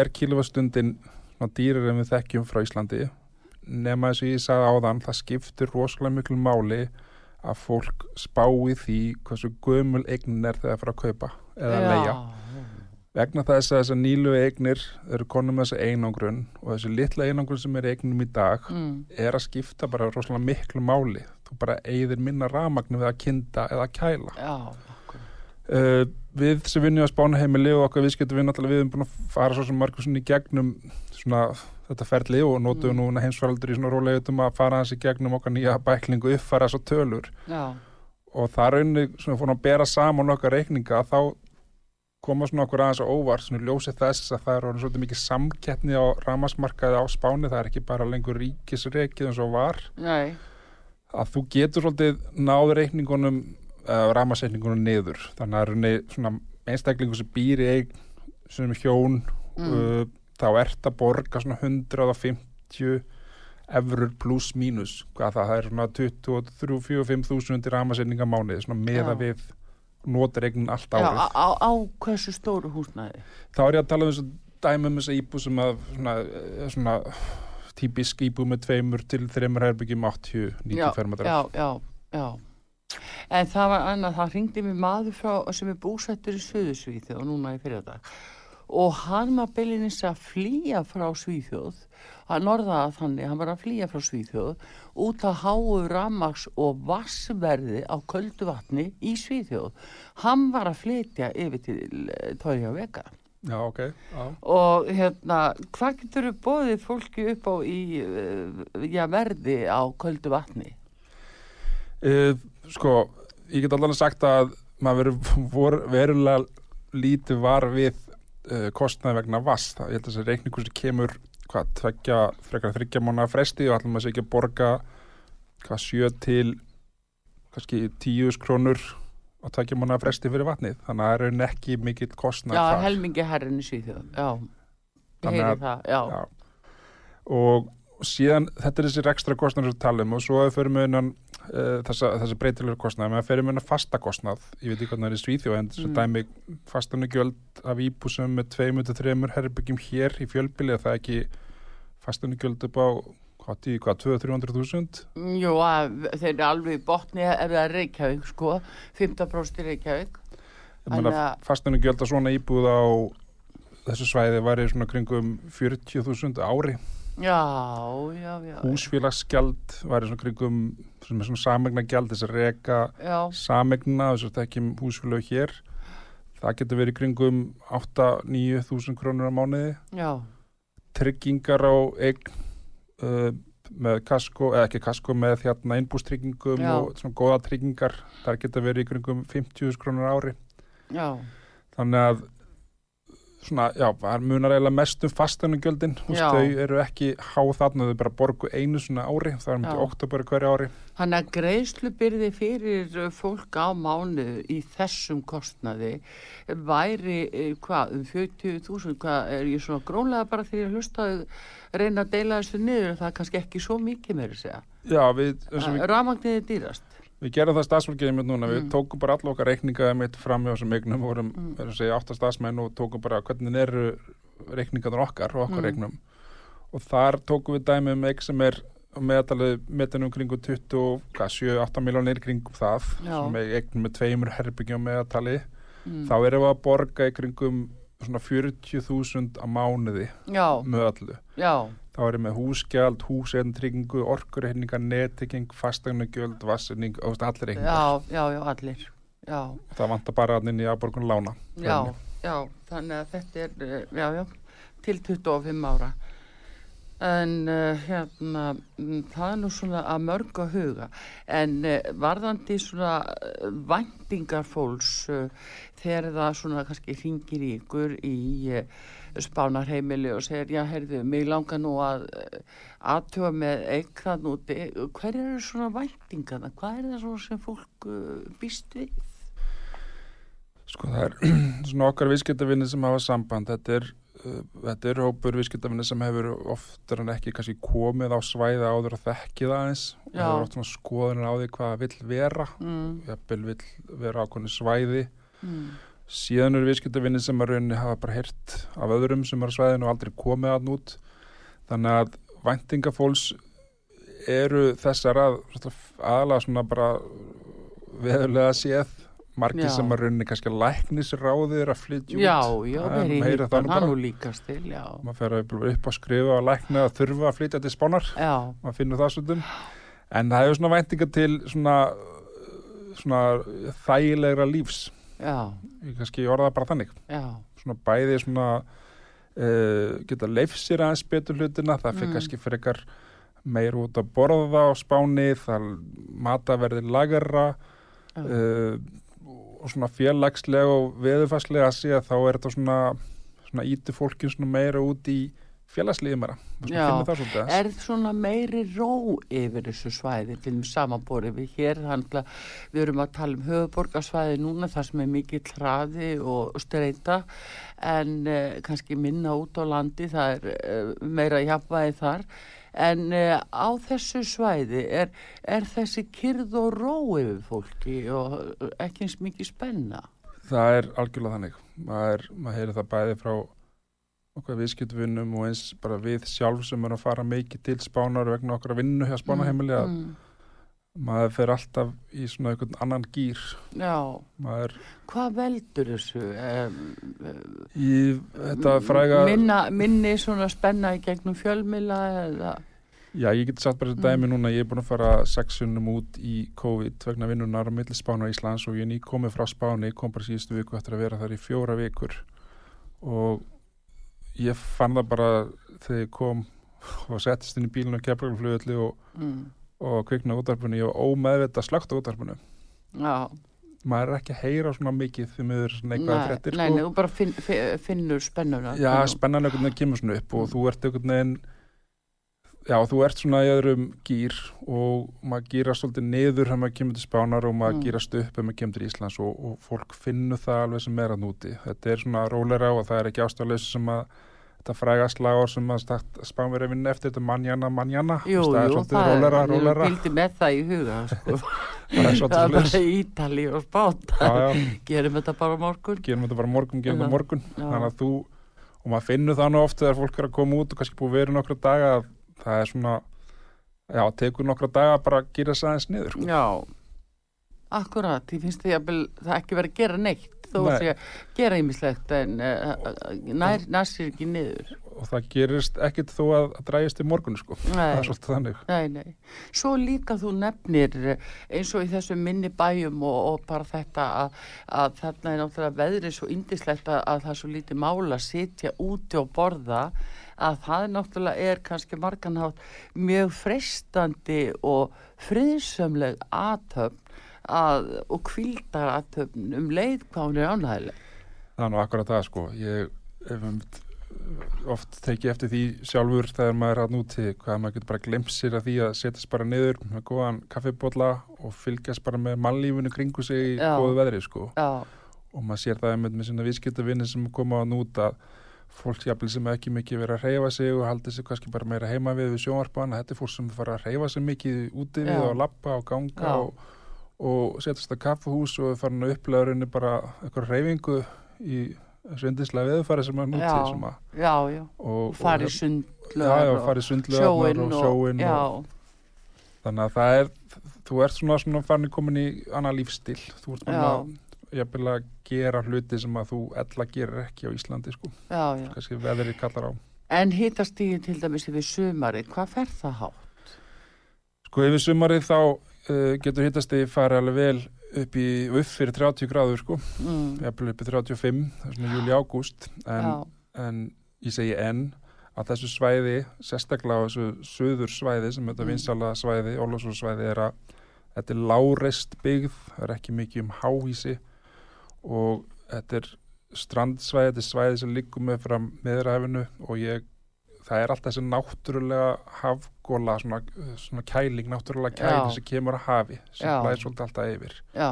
er kilowastundin svona dýrar en við þekkjum frá Íslandi. Nema þess að ég sagði áðan það skiptir rosalega miklu máli að fólk spái því hversu gömul eignin er þegar það fara að kaupa eða að leia vegna þess að þessar nýlu eignir eru konum með þessa einangrun og þessi litla einangrun sem er eignum í dag Mm. er að skipta bara rosalega miklu máli. Þú bara eigðir minna ramagnu við að kynda eða kæla. Já, akkurat. uh, við sem vinnum á spánaheimili og okkar viðskiptum við náttúrulega við erum búin að fara svo sem margur svona í gegnum svona þetta ferli og notum mm. núna heimsfaraldur í svona rólegutum að fara í gegnum okkar nýja bæklingu uppfara þessar tölur. Já, og það raunni svona fórum að bera saman okkar reikninga þá koma svona okkur aðeins á óvart svona í ljósi þess að það er orðin svolítið mikið samkeppni á ramasmarkaði á spáni það er ekki bara lengur ríkisreikið eins og var. Nei, að þú getur svolítið náð reikningunum uh, ramasreikningunum niður þannig að raunni svona einstaklingu sem býr í eign sem hjón Mm. uh, þá ert að borga svona 150 efrur pluss mínus hvað það, er svona 23-45 þúsund í ramasreikninga mánuði svona meða Já. við notur eignin allt já, árið á, á, á hversu stóru húsnæði? þá er ég að tala um þess að dæmi um þess að íbú sem að svona, eh, svona típisk íbú með tveimur til þreimur herbyggjum 80-90 já, fermetrar já, já, já. En það var annað, það ringdi mér maður frá, sem er búsettur í Suðursvíþjóð núna í fyrirdag og hann var beilinins að flýja frá Svíþjóð hann norðaði þannig, hann var að flýja frá Svíþjóð út að háu ramags og vassverði á köldu vatni í Svíþjóð hann var að flytja yfir til Tóri á Vega Já, ok, já. og hérna, hvað getur þú bóðið fólki upp á í uh, já, verði á köldu vatni? Uh, sko, ég get allan sagt að maður vor- verulega lítið var við uh, kostnaði vegna. Það, ég held að þessi reikningur sem kemur, hvað, tveggja, frekar þryggja mánuða fresti og allan maður sé ekki að borga, hvað, sjö til, kannski tíu krónur á tveggja mánuða fresti fyrir vatnið. Þannig að það er raunin ekki mikill kostnaði Já, helmingi herrin í Svíþjóð, já. Ég heyri að- það, já. Já. Og síðan, þetta er þessi ekstra kostnað sem við talum og svo ef við fyrir með uh, þessa, þessi breytilegur kostnað, menn fyrir með innan fasta kostnað, ég veit ekki hvernig það er í Svíþjóð en þessi Mm. dæmi fastanu gjöld af íbúsum með 2-3 herbyggjum hér í fjölbili það er ekki fastanu gjöld upp á hvað, tíu, hvað 200-300 þúsund Jú, að, þeir eru alveg í botni ef það er Reykjavík, sko, 15% í Reykjavík. Þannig að- svona íbúð á þessu svæði var í svona kringum 40.000 ári. Húsfélagsgjald var í svona kringum svona samegna gjald þess að reka samegna þess að þekkjum húsfélag hér. Það getur verið kringum 8-9 þúsund krónur á mánuði. Já, tryggingar á eign uh, með kasko, eða ekki kasko með hérna innbústryggingum og svona góða tryggingar. Þar getur verið kringum 50 krónur ári. Já, þannig að svona, já, það munar eiginlega mest um fastanugjöldin, þau eru ekki háð þarna, þau bara borgu einu svona ári það er Já. myndi oktober hverju ári Þannig að greiðslubyrði fyrir uh, fólk á mánu í þessum kostnaði væri eh, hvað, um 40.000, hvað er ég svona grónlega bara þegar ég hlusta að reyna að deila þessu niður, það er kannski ekki svo mikið meira að segja. Já, við, eins og við Rafmagnið er dýrast. Við gerum það stafsfólkið einmitt núna, við Mm. tókum bara alla okkar reikninga einmitt fram hjá þessum eignum, vorum, Mm. erum að segja, átta stafsmenn og tókum bara hvernig eru reikningarnir okkar og okkar Mm. reiknum. Og þar tókum við dæmi um eign sem er meðalið metanum kringum 27-8 miljónir kringum það, Já. sem er eign með tveimur herbyggjum meðatali. Mm. Þá erum við að borga í kringum svona 40.000 á mánuði Já, með öllu. já, Þá erum við húsgjald, húseintryggingu, orkurreiningar, nettekking, fastegnugjöld, vassinning, allir reikningar. já, já, já, allir. Já, Það vantar bara hann inn í afborgun lána. já, já, þannig að þetta er, eh, já, já, til 25 ára. En uh, hérna, mm, það er nú svona að mörg að huga. En uh, varðandi svona væntingar fólks uh, þegar það svona kannski ringir ykkur í spánarheimili og segir, já, heyrðu, mig langar nú að uh, aðtöfa með eitthvað núti. Hver eru svona væntingarna? Hvað er það svona sem fólk uh, býst við? Sko það er svona okkar viðskiptavinni sem hafa samband. Þetta er, uh, þetta er hópur viðskiptavinni sem hefur oftar en ekki kannski komið á svæði áður að þekki það aðeins. Og Já. hefur oft svona skoðunir á því hvað það vill vera. Mm, Jafnvel vill vera ákveðinu svæði. mm, Síðan eru viðskiptavinni sem að rauninni hafa bara heyrt af öðrum sem er á svæðinu og aldrei komið að nút. Þannig að væntingafólks eru þessar að aðalega svona bara veðulega séð margir Já. sem að rauninni kannski læknisráðir að flytja út. já, já, Það er- nú hann bara. nú líkast til, já. maður fer að upp að skrifa að lækna að þurfa að flytja til spánar, maður finnur það stundum en það hefur svona væntinga til svona, svona þægilegra lífs já, ég kannski orða bara þannig. Svona bæði svona uh, geta leifsir aðeins betur hlutina það fyrir Mm. kannski frekar meir út að borða á spáni það mataverði lagarra uh, og svona félagslega og veðurfarslega að sé að þá er þetta svona, svona íti fólkin svona meira út í svolítið aðeins. er svona meiri ró yfir þessu svæði til þeim samanborið við hér? Handla, við erum að tala um höfuborgarsvæði núna þar sem er mikill hraði og streyta en uh, kannski minna út á landi það er uh, meira jafnvægi þar. En uh, á þessu svæði er, er þessi kyrð og ró yfir fólki og uh, ekki eins mikið spenna? Það er algjörlega þannig. Maður, maður heyrir það bæði frá okkar viðskiptvinnum og eins bara við sjálf sem erum að fara mikið til spánar vegna okkar vinnu hjá spánaheimili að mm, maður fer alltaf í svona einhvern annan gýr Já, maður hvað veldur þessu? Í þetta fræga minna, minni svona spenna í gegnum fjölmila eða já ég get sagt bara Mm. dæmi núna ég er búin að fara sexunum út í COVID vegna vinnunar á milli spánar Íslands og ég er ný komið frá spáni kom bara síðustu viku eftir að vera þar í fjóra vikur og ég fann það bara þegar ég kom og settist inn í bílun og keflagluflugulli og, mm, og kvikna útarpunni ég var ómeðvita slögt á útarpunni já, maður er ekki að heyra svona mikið því miður neikvæða nei, fréttir nei, sko. nei, þú bara finn, fi- finnur spennuna. Já, Finnur- spennan einhvern veginn kemur svona upp og þú ert einhvern veginn Já, þú ert svona í öðrum gýr og maður gýrast svolítið niður þegar maður kemur til spánar og maður Mm. gýrast upp þegar maður kemur til Íslands og, og fólk finnur það alveg sem er að núti. Þetta er svona rólera og það er ekki ástæðaleysi sem að þetta fræga slagur sem að spánverið vinna eftir þetta manjana, manjana. Jú, það er jú, svolítið rólera, ég rólera vildi með það í huga sko. það er bara Ítali og já, gerum þetta bara morgun. Gerum þetta bara morgun, gerum þetta morgun. þannig að þú, og maður finnur það nú oft þegar fólk er að koma út og kannski búið verið nokkra daga að það er svona já, tekur nokkra daga bara að gera þess aðeins niður sko. Já, akkurat, ég finnst því að það ekki verið að gera neitt þó Nei. að gera ýmislegt en uh, nær, nær sér ekki niður og það gerist ekkit þó að, að drægist í morgun sko. það Nei, er svolítið þannig nei, nei Svo líka þú nefnir eh, eins og í þessum minni bæjum og, og bara þetta að, að þarna er náttúrulega veðrið svo indislegt að, að það er svo lítið mála að sitja úti og borða að það náttúrulega er kannski marganhátt mjög freistandi og friðsömleg aðtöfn að, og kvildar aðtöfn um leið hvað hún er ánægileg. það er nú akkurat það sko. Ég um, oft tekið eftir því sjálfur þegar maður er að núti hvað maður getur bara glemt sér að því að setjast bara niður með góðan kaffibólla og fylgjast bara með mannlífinu kringu sig í góðu veðri sko. Já, og maður sér það einmitt með sinna viðskiptavinni sem koma að núta fólk jafnvel sem ekki mikið verið að reyfa sig og haldi sig kannski bara meira heima við við sjónvarpan þetta er fólk sem fara að reyfa sig mikið úti við Já. og lappa og ganga og, og setjast að kaffahús og farin að upplega rauninni bara eitthvað reyfingu í þessu yndislega veðufæri sem er núti Já. sem að, já, og, farið og, já, já, farið sjóin og sjóin og, þannig að það er þú ert svona, svona farin komin í annað lífstil þú ert bara að jafnvel að gera hluti sem að þú ella gerir ekki á Íslandi sko, já, já. kannski veðri kallar á En hitastíðin til dæmis yfir sumari, hvað fer það hátt? Sko yfir sumarið þá uh, getur hittasti farið alveg vel upp í upp fyrir 30 gráður sko, Mm. jafnvel upp í 35 það er svona júli ágúst en, en ég segi enn að þessu svæði, sérstaklega á þessu söður svæði sem þetta Mm. vinsala svæði, Ólafsfjörð er að þetta er láreist byggð, það er ekki mikið um háhísi og þetta er strandsvæði, þetta er svæði sem liggur með fram meðræfinu og ég, það er alltaf þessi náttúrulega hafgóla, svona, svona kæling, náttúrulega kæling sem kemur að hafi, sem blæðir svolítið alltaf yfir. já.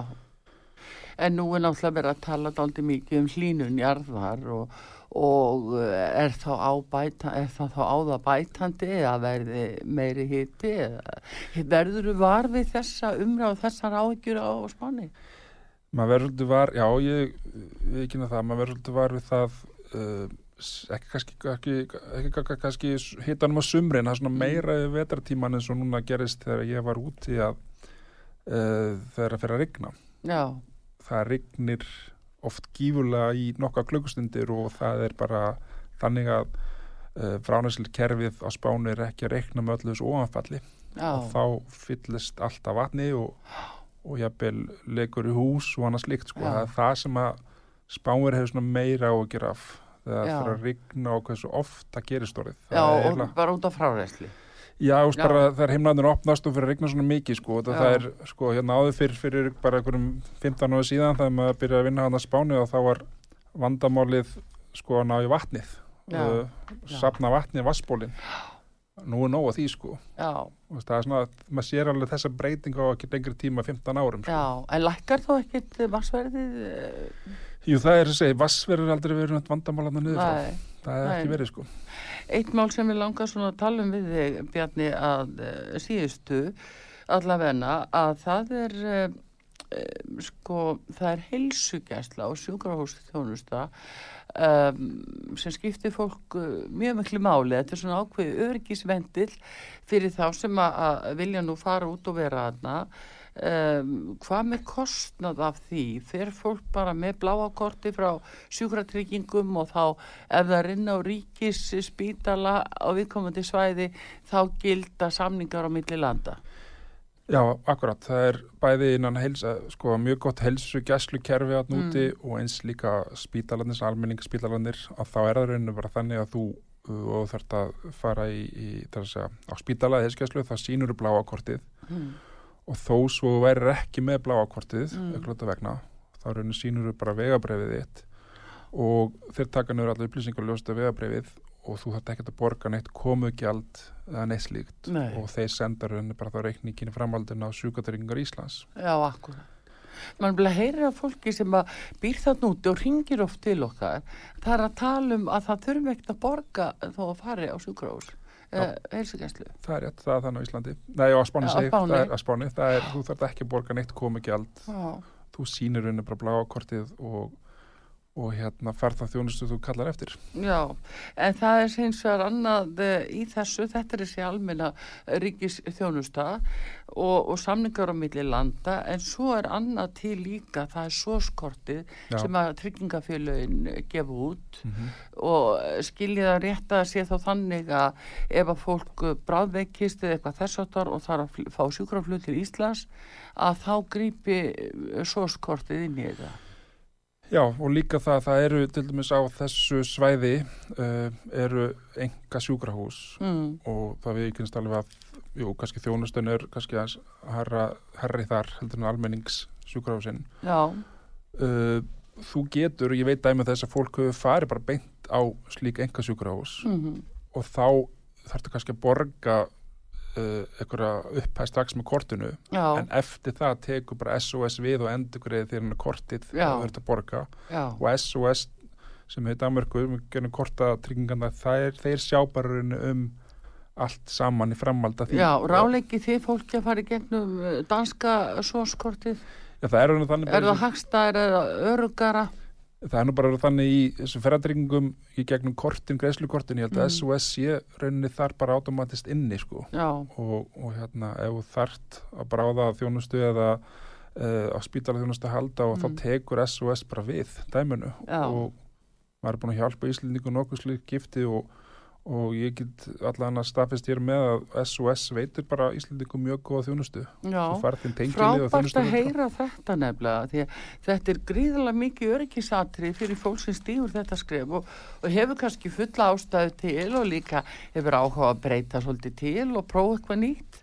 En nú er náttúrulega verið að tala dálítið mikið um hlínun jarðar og, og eh, er þá bæta, er þá á það bætandi eða verði meiri eða verður þú var við þessa umræð og þessar áhyggjur á spáni? Maður verður var, já ég ekki það, maður verður var við það uh, ekki kannski ekki, ekki, kannski hitanum á sumrin, það er svona Mm. meira í vetartíman eins og núna gerist þegar ég var úti að uh, þegar að fyrir að rigna. Já, það rignir oft gífurlega í nokka klukkustundir og það er bara þannig að uh, fránæsli kerfið á spánu er ekki að rekna með öllu þessu ofanfalli. Já, og þá fyllist alltaf vatni og, og jafnvel legur í hús og annað slíkt sko. Það er það sem að spánir hefur meira á að gera af þegar það fyrir að rigna og hversu oft það gerist orðið. Já Það er og eiginlega- bara út af fráræsli. Já, Já. bara þegar heimlæðinu opnast og fyrir að rigna svona mikið sko, það, það er sko hérna áður fyrir, fyrir bara einhverjum 15 ára síðan þegar maður byrjaði að vinna hann að spáni og þá var vandamálið sko að ná í vatnið. Uh, sapna vatnið í vassbólin nú er nóg að því sko það er svona að maður sér alveg þessa breyting á ekki lengri tíma 15 árum sko. já, en lækkar þá ekkit vassverðið? eh, Jú, það er að segja, vassverður aldrei verið neitt vandamálaðna niður frá. Það er ekki nei. verið, sko. Eitt mál sem ég langar svona að tala um við þig, Bjarni, að uh, síðustu allavegna að það er, sko, það er heilsugæsla og sjúkrahús þjónusta um, sem skiptir fólk uh, mjög miklu máli. Þetta er svona ákveði örgisvendil fyrir þá sem að, vilja nú fara út og vera aðna. Um, hvað með kostnað af því fer fólk bara með bláakorti frá sjúkratryggingum og þá ef það rinna á ríkis spítala á viðkomandi svæði þá gilda samningar á milli landa Já, akkurat. Það er bæði innan helsa, sko, mjög gott helsu gæslu kerfi að núti og eins líka spítalarnir, almenningsspítalarnir, að þá er það rauninu bara þannig að þú uh, og þarft að fara í, í segja, á spítala helsgæslu, það sínur bláakortið mm. og þó svo værir ekki með bláakortið, Mm. mm. ekki vegna, þá rauninu sínur bara vegabrefið þitt og þeir taka niður allir upplýsingar og ljósta vegabrefið og þú þarft ekkert að borga neitt komugjald eða neitt slíkt Nei. og þeir senda rauninu bara þá reikningin framhaldin á sjúkatryggingar Íslands. Já, akkurat mann vil að heyra fólki sem að býr það núti og ringir oft til okkar það er að tala um að það þurfum ekkert að borga þó að fari á sjúkrahús eh, heilsugæslu Það er rétt, það er þannig á Íslandi. Nei, á Spáni Já, á segi, Spáni. það er á Spáni. Það er, þú þarft ekki að borga neitt komugjald. Þú sýnir rauninu bara bláa kortið og, og hérna færð það þjónustu þú kallar eftir. já, en það er hins vegar annað eh, í þessu, þetta er þessi almenna ríkis þjónusta og, og samningar á milli landa en svo er annað til líka það er svo skortið Já. sem að tryggingafélögin gefa út Mm og skilja það rétt að sé þá þannig að ef að fólk bráðveikist eða eitthvað þess áttar og þarf að fá sjúkraflug til Íslands að þá grípi svo skortið inn í þetta. Já, og líka það, það eru til dæmis á þessu svæði uh, eru enga sjúkrahús Mm. og það við ekki alveg að, jú, kannski þjónustun er kannski að herra, herri þar heldur en almennings sjúkrahúsin. Já, Uh, þú getur, ég veit dæmi þess að fólk hefur farið bara beint á slík enga sjúkrahús mm og þá þarftu kannski að borga uh, einhverja upphæð strax með kortinu já, en eftir það tekur bara SOS við og endur greið þegar hann er kortið Já. það verður að borga já, og SOS sem hefur Danmörku, við gerum korta er, þeir sjá bara um allt saman í framhald af því. Já, ráleiki þið fólki að fara í gegnum eh, danska sóskortið? Já, það er Er það hagstæðir eða örugara? Það er nú bara þannig í þessum ferðartryggingum í gegnum kortin, greiðslukortin, ég held að Mm. SOS sé rauninni þar bara automatist inni sko og, og hérna ef þart að bráða þjónustu eða uh, á spítala þjónustu að halda og Mm. þá tekur SOS bara við dæminu Já. og maður er búin að hjálpa Íslendingu nokkuð slík gifti og, og ég get allan að staðfest hér með að SOS veitir bara Íslendingu mjög góða þjónustu. Frábært að heyra þetta nefnilega því að þetta er gríðarlega mikið öryggisatri fyrir fólk sem stígur þetta skref og, og hefur kannski fulla ástæðu til og líka hefur áhuga að breyta svolítið til og prófa eitthvað nýtt.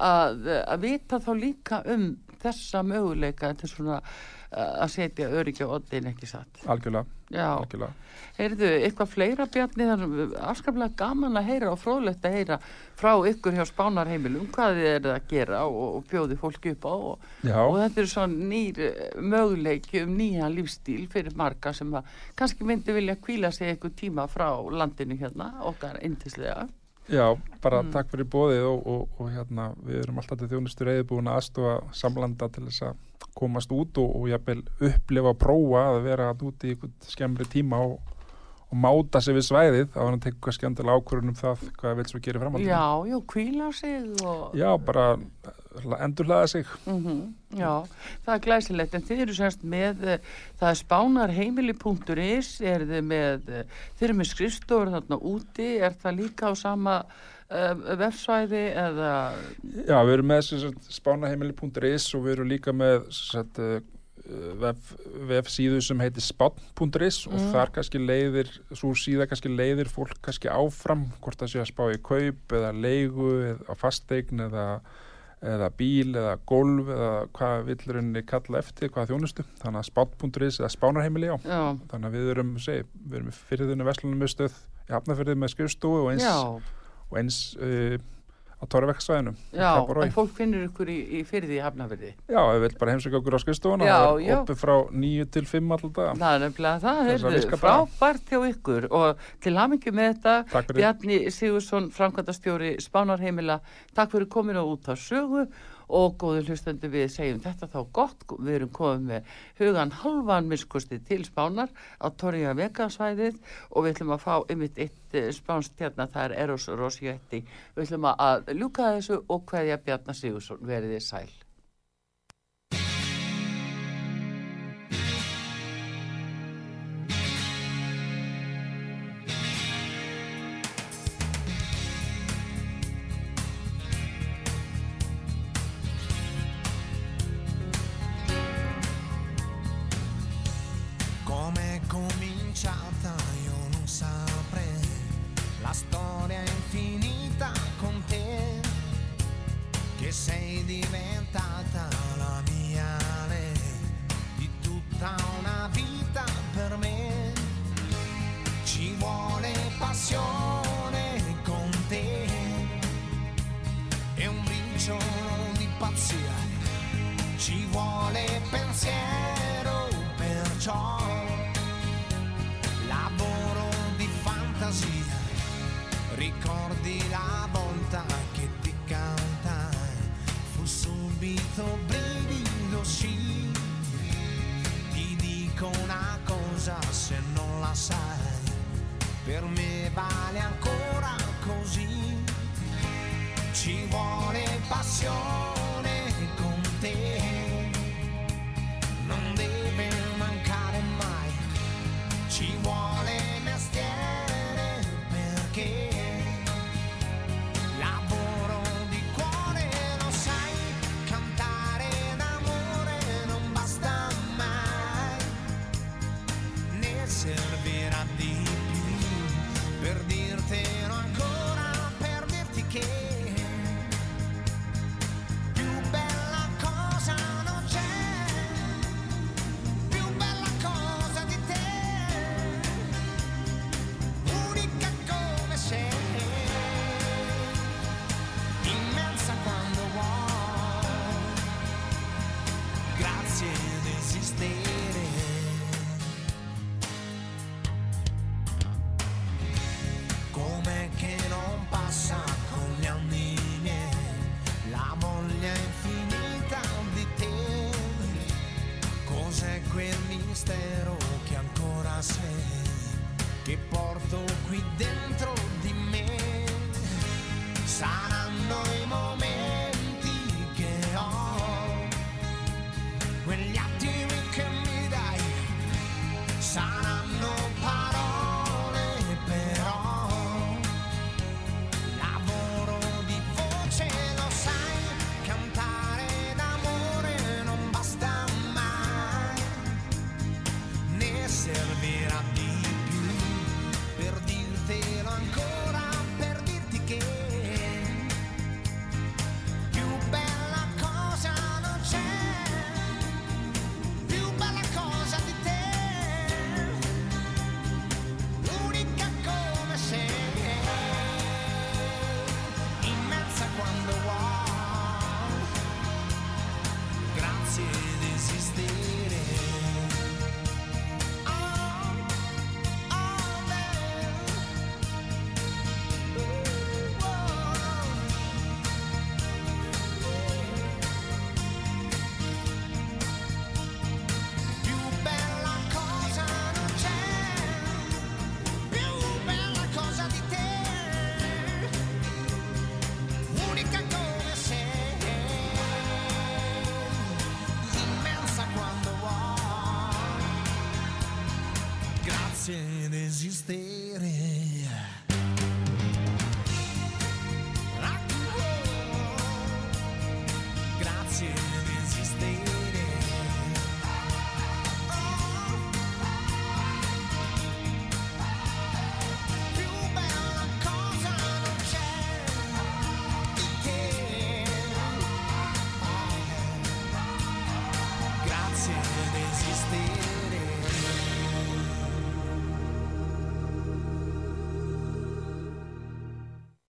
Að, að vita þá líka um þessa möguleika til svona uh, að setja öryggi á oddin ekki satt. algjörlega, algjörlega. heyrðu, eitthvað fleira bjarni afskaplega gaman að heyra og fróðlegt að heyra frá ykkur hjá spánarheimilum hvað þið eru að gera og, og bjóði fólki upp á og og þetta er svona nýr eh, möguleiki um nýja lífstíl fyrir marga sem að kannski myndi vilja kvíla sig einhver tíma frá landinu hérna, okkar indislega. Já, bara Mm. takk fyrir bóðið og, og, og hérna við erum alltaf til þjónustu reyði búin að aðstofa samlanda til þess að komast út og, og jafnvel upplifa og prófa að vera úti í skemmri tíma og, og máta sig við svæðið þá hann tekur kannski andilega ákvörðun um það hvað vil svo gera framhaldinu. Já, já, kvíla sig og... Já, bara endur hlaða sig. Mhm, já, það er glæsilegt en þið eru semst með, eh, það er spánarheimili.is, er þið með, eh, þið eru með skrifstofur þarna úti, er það líka á sama uh, vefsvæði eða, Já, við erum með spánaheimili.is og við erum líka með sem sagt, uh, vef, vefsíðu sem heitir spán.is og Mm. þar kannski leiðir, svo síða kannski leiðir fólk kannski áfram hvort það sé að spá í kaup eða leigu eða á fasteign eða eða bíl eða golf eða hvað villurinn kalla eftir, hvað þjónustu. Þannig að spán.is eða spánarheimili já. Já, þannig að við erum, segi, við erum í fyrirðinu verslunum með stöð í hafnafyrði með skrifstofu og eins, og eins uh, á Torvekksvæðinu já, en fólk finnur ykkur í, í fyrði í hafnafyrði. Já, ef við vilt bara heimsækja okkur á skrifstofuna Já, það er opið frá 9 til 5 alltaf Það er nefnilega það, heyrðu, frábært hjá ykkur og til hamingi með þetta, Bjarni Sigursson, framkvæmdastjóri Spánarheimila, takk fyrir kominu út á sögu og góðu hlustandi við segjum þetta þá gott, við erum komið með hugan halvan miskusti til Spánar á Torja Vegasvæðið og við ætlum að fá ymitt eitt eh, spánst hérna, það er Eros Rosietti, við ætlum að ljúka þessu og hverja Bjarni Sigursson. Verið þið sæl. Ricordi la volta che ti cantai. Fu subito brivido sì. Ti dico una cosa se non la sai. Per me vale ancora così. Ci vuole passione con te,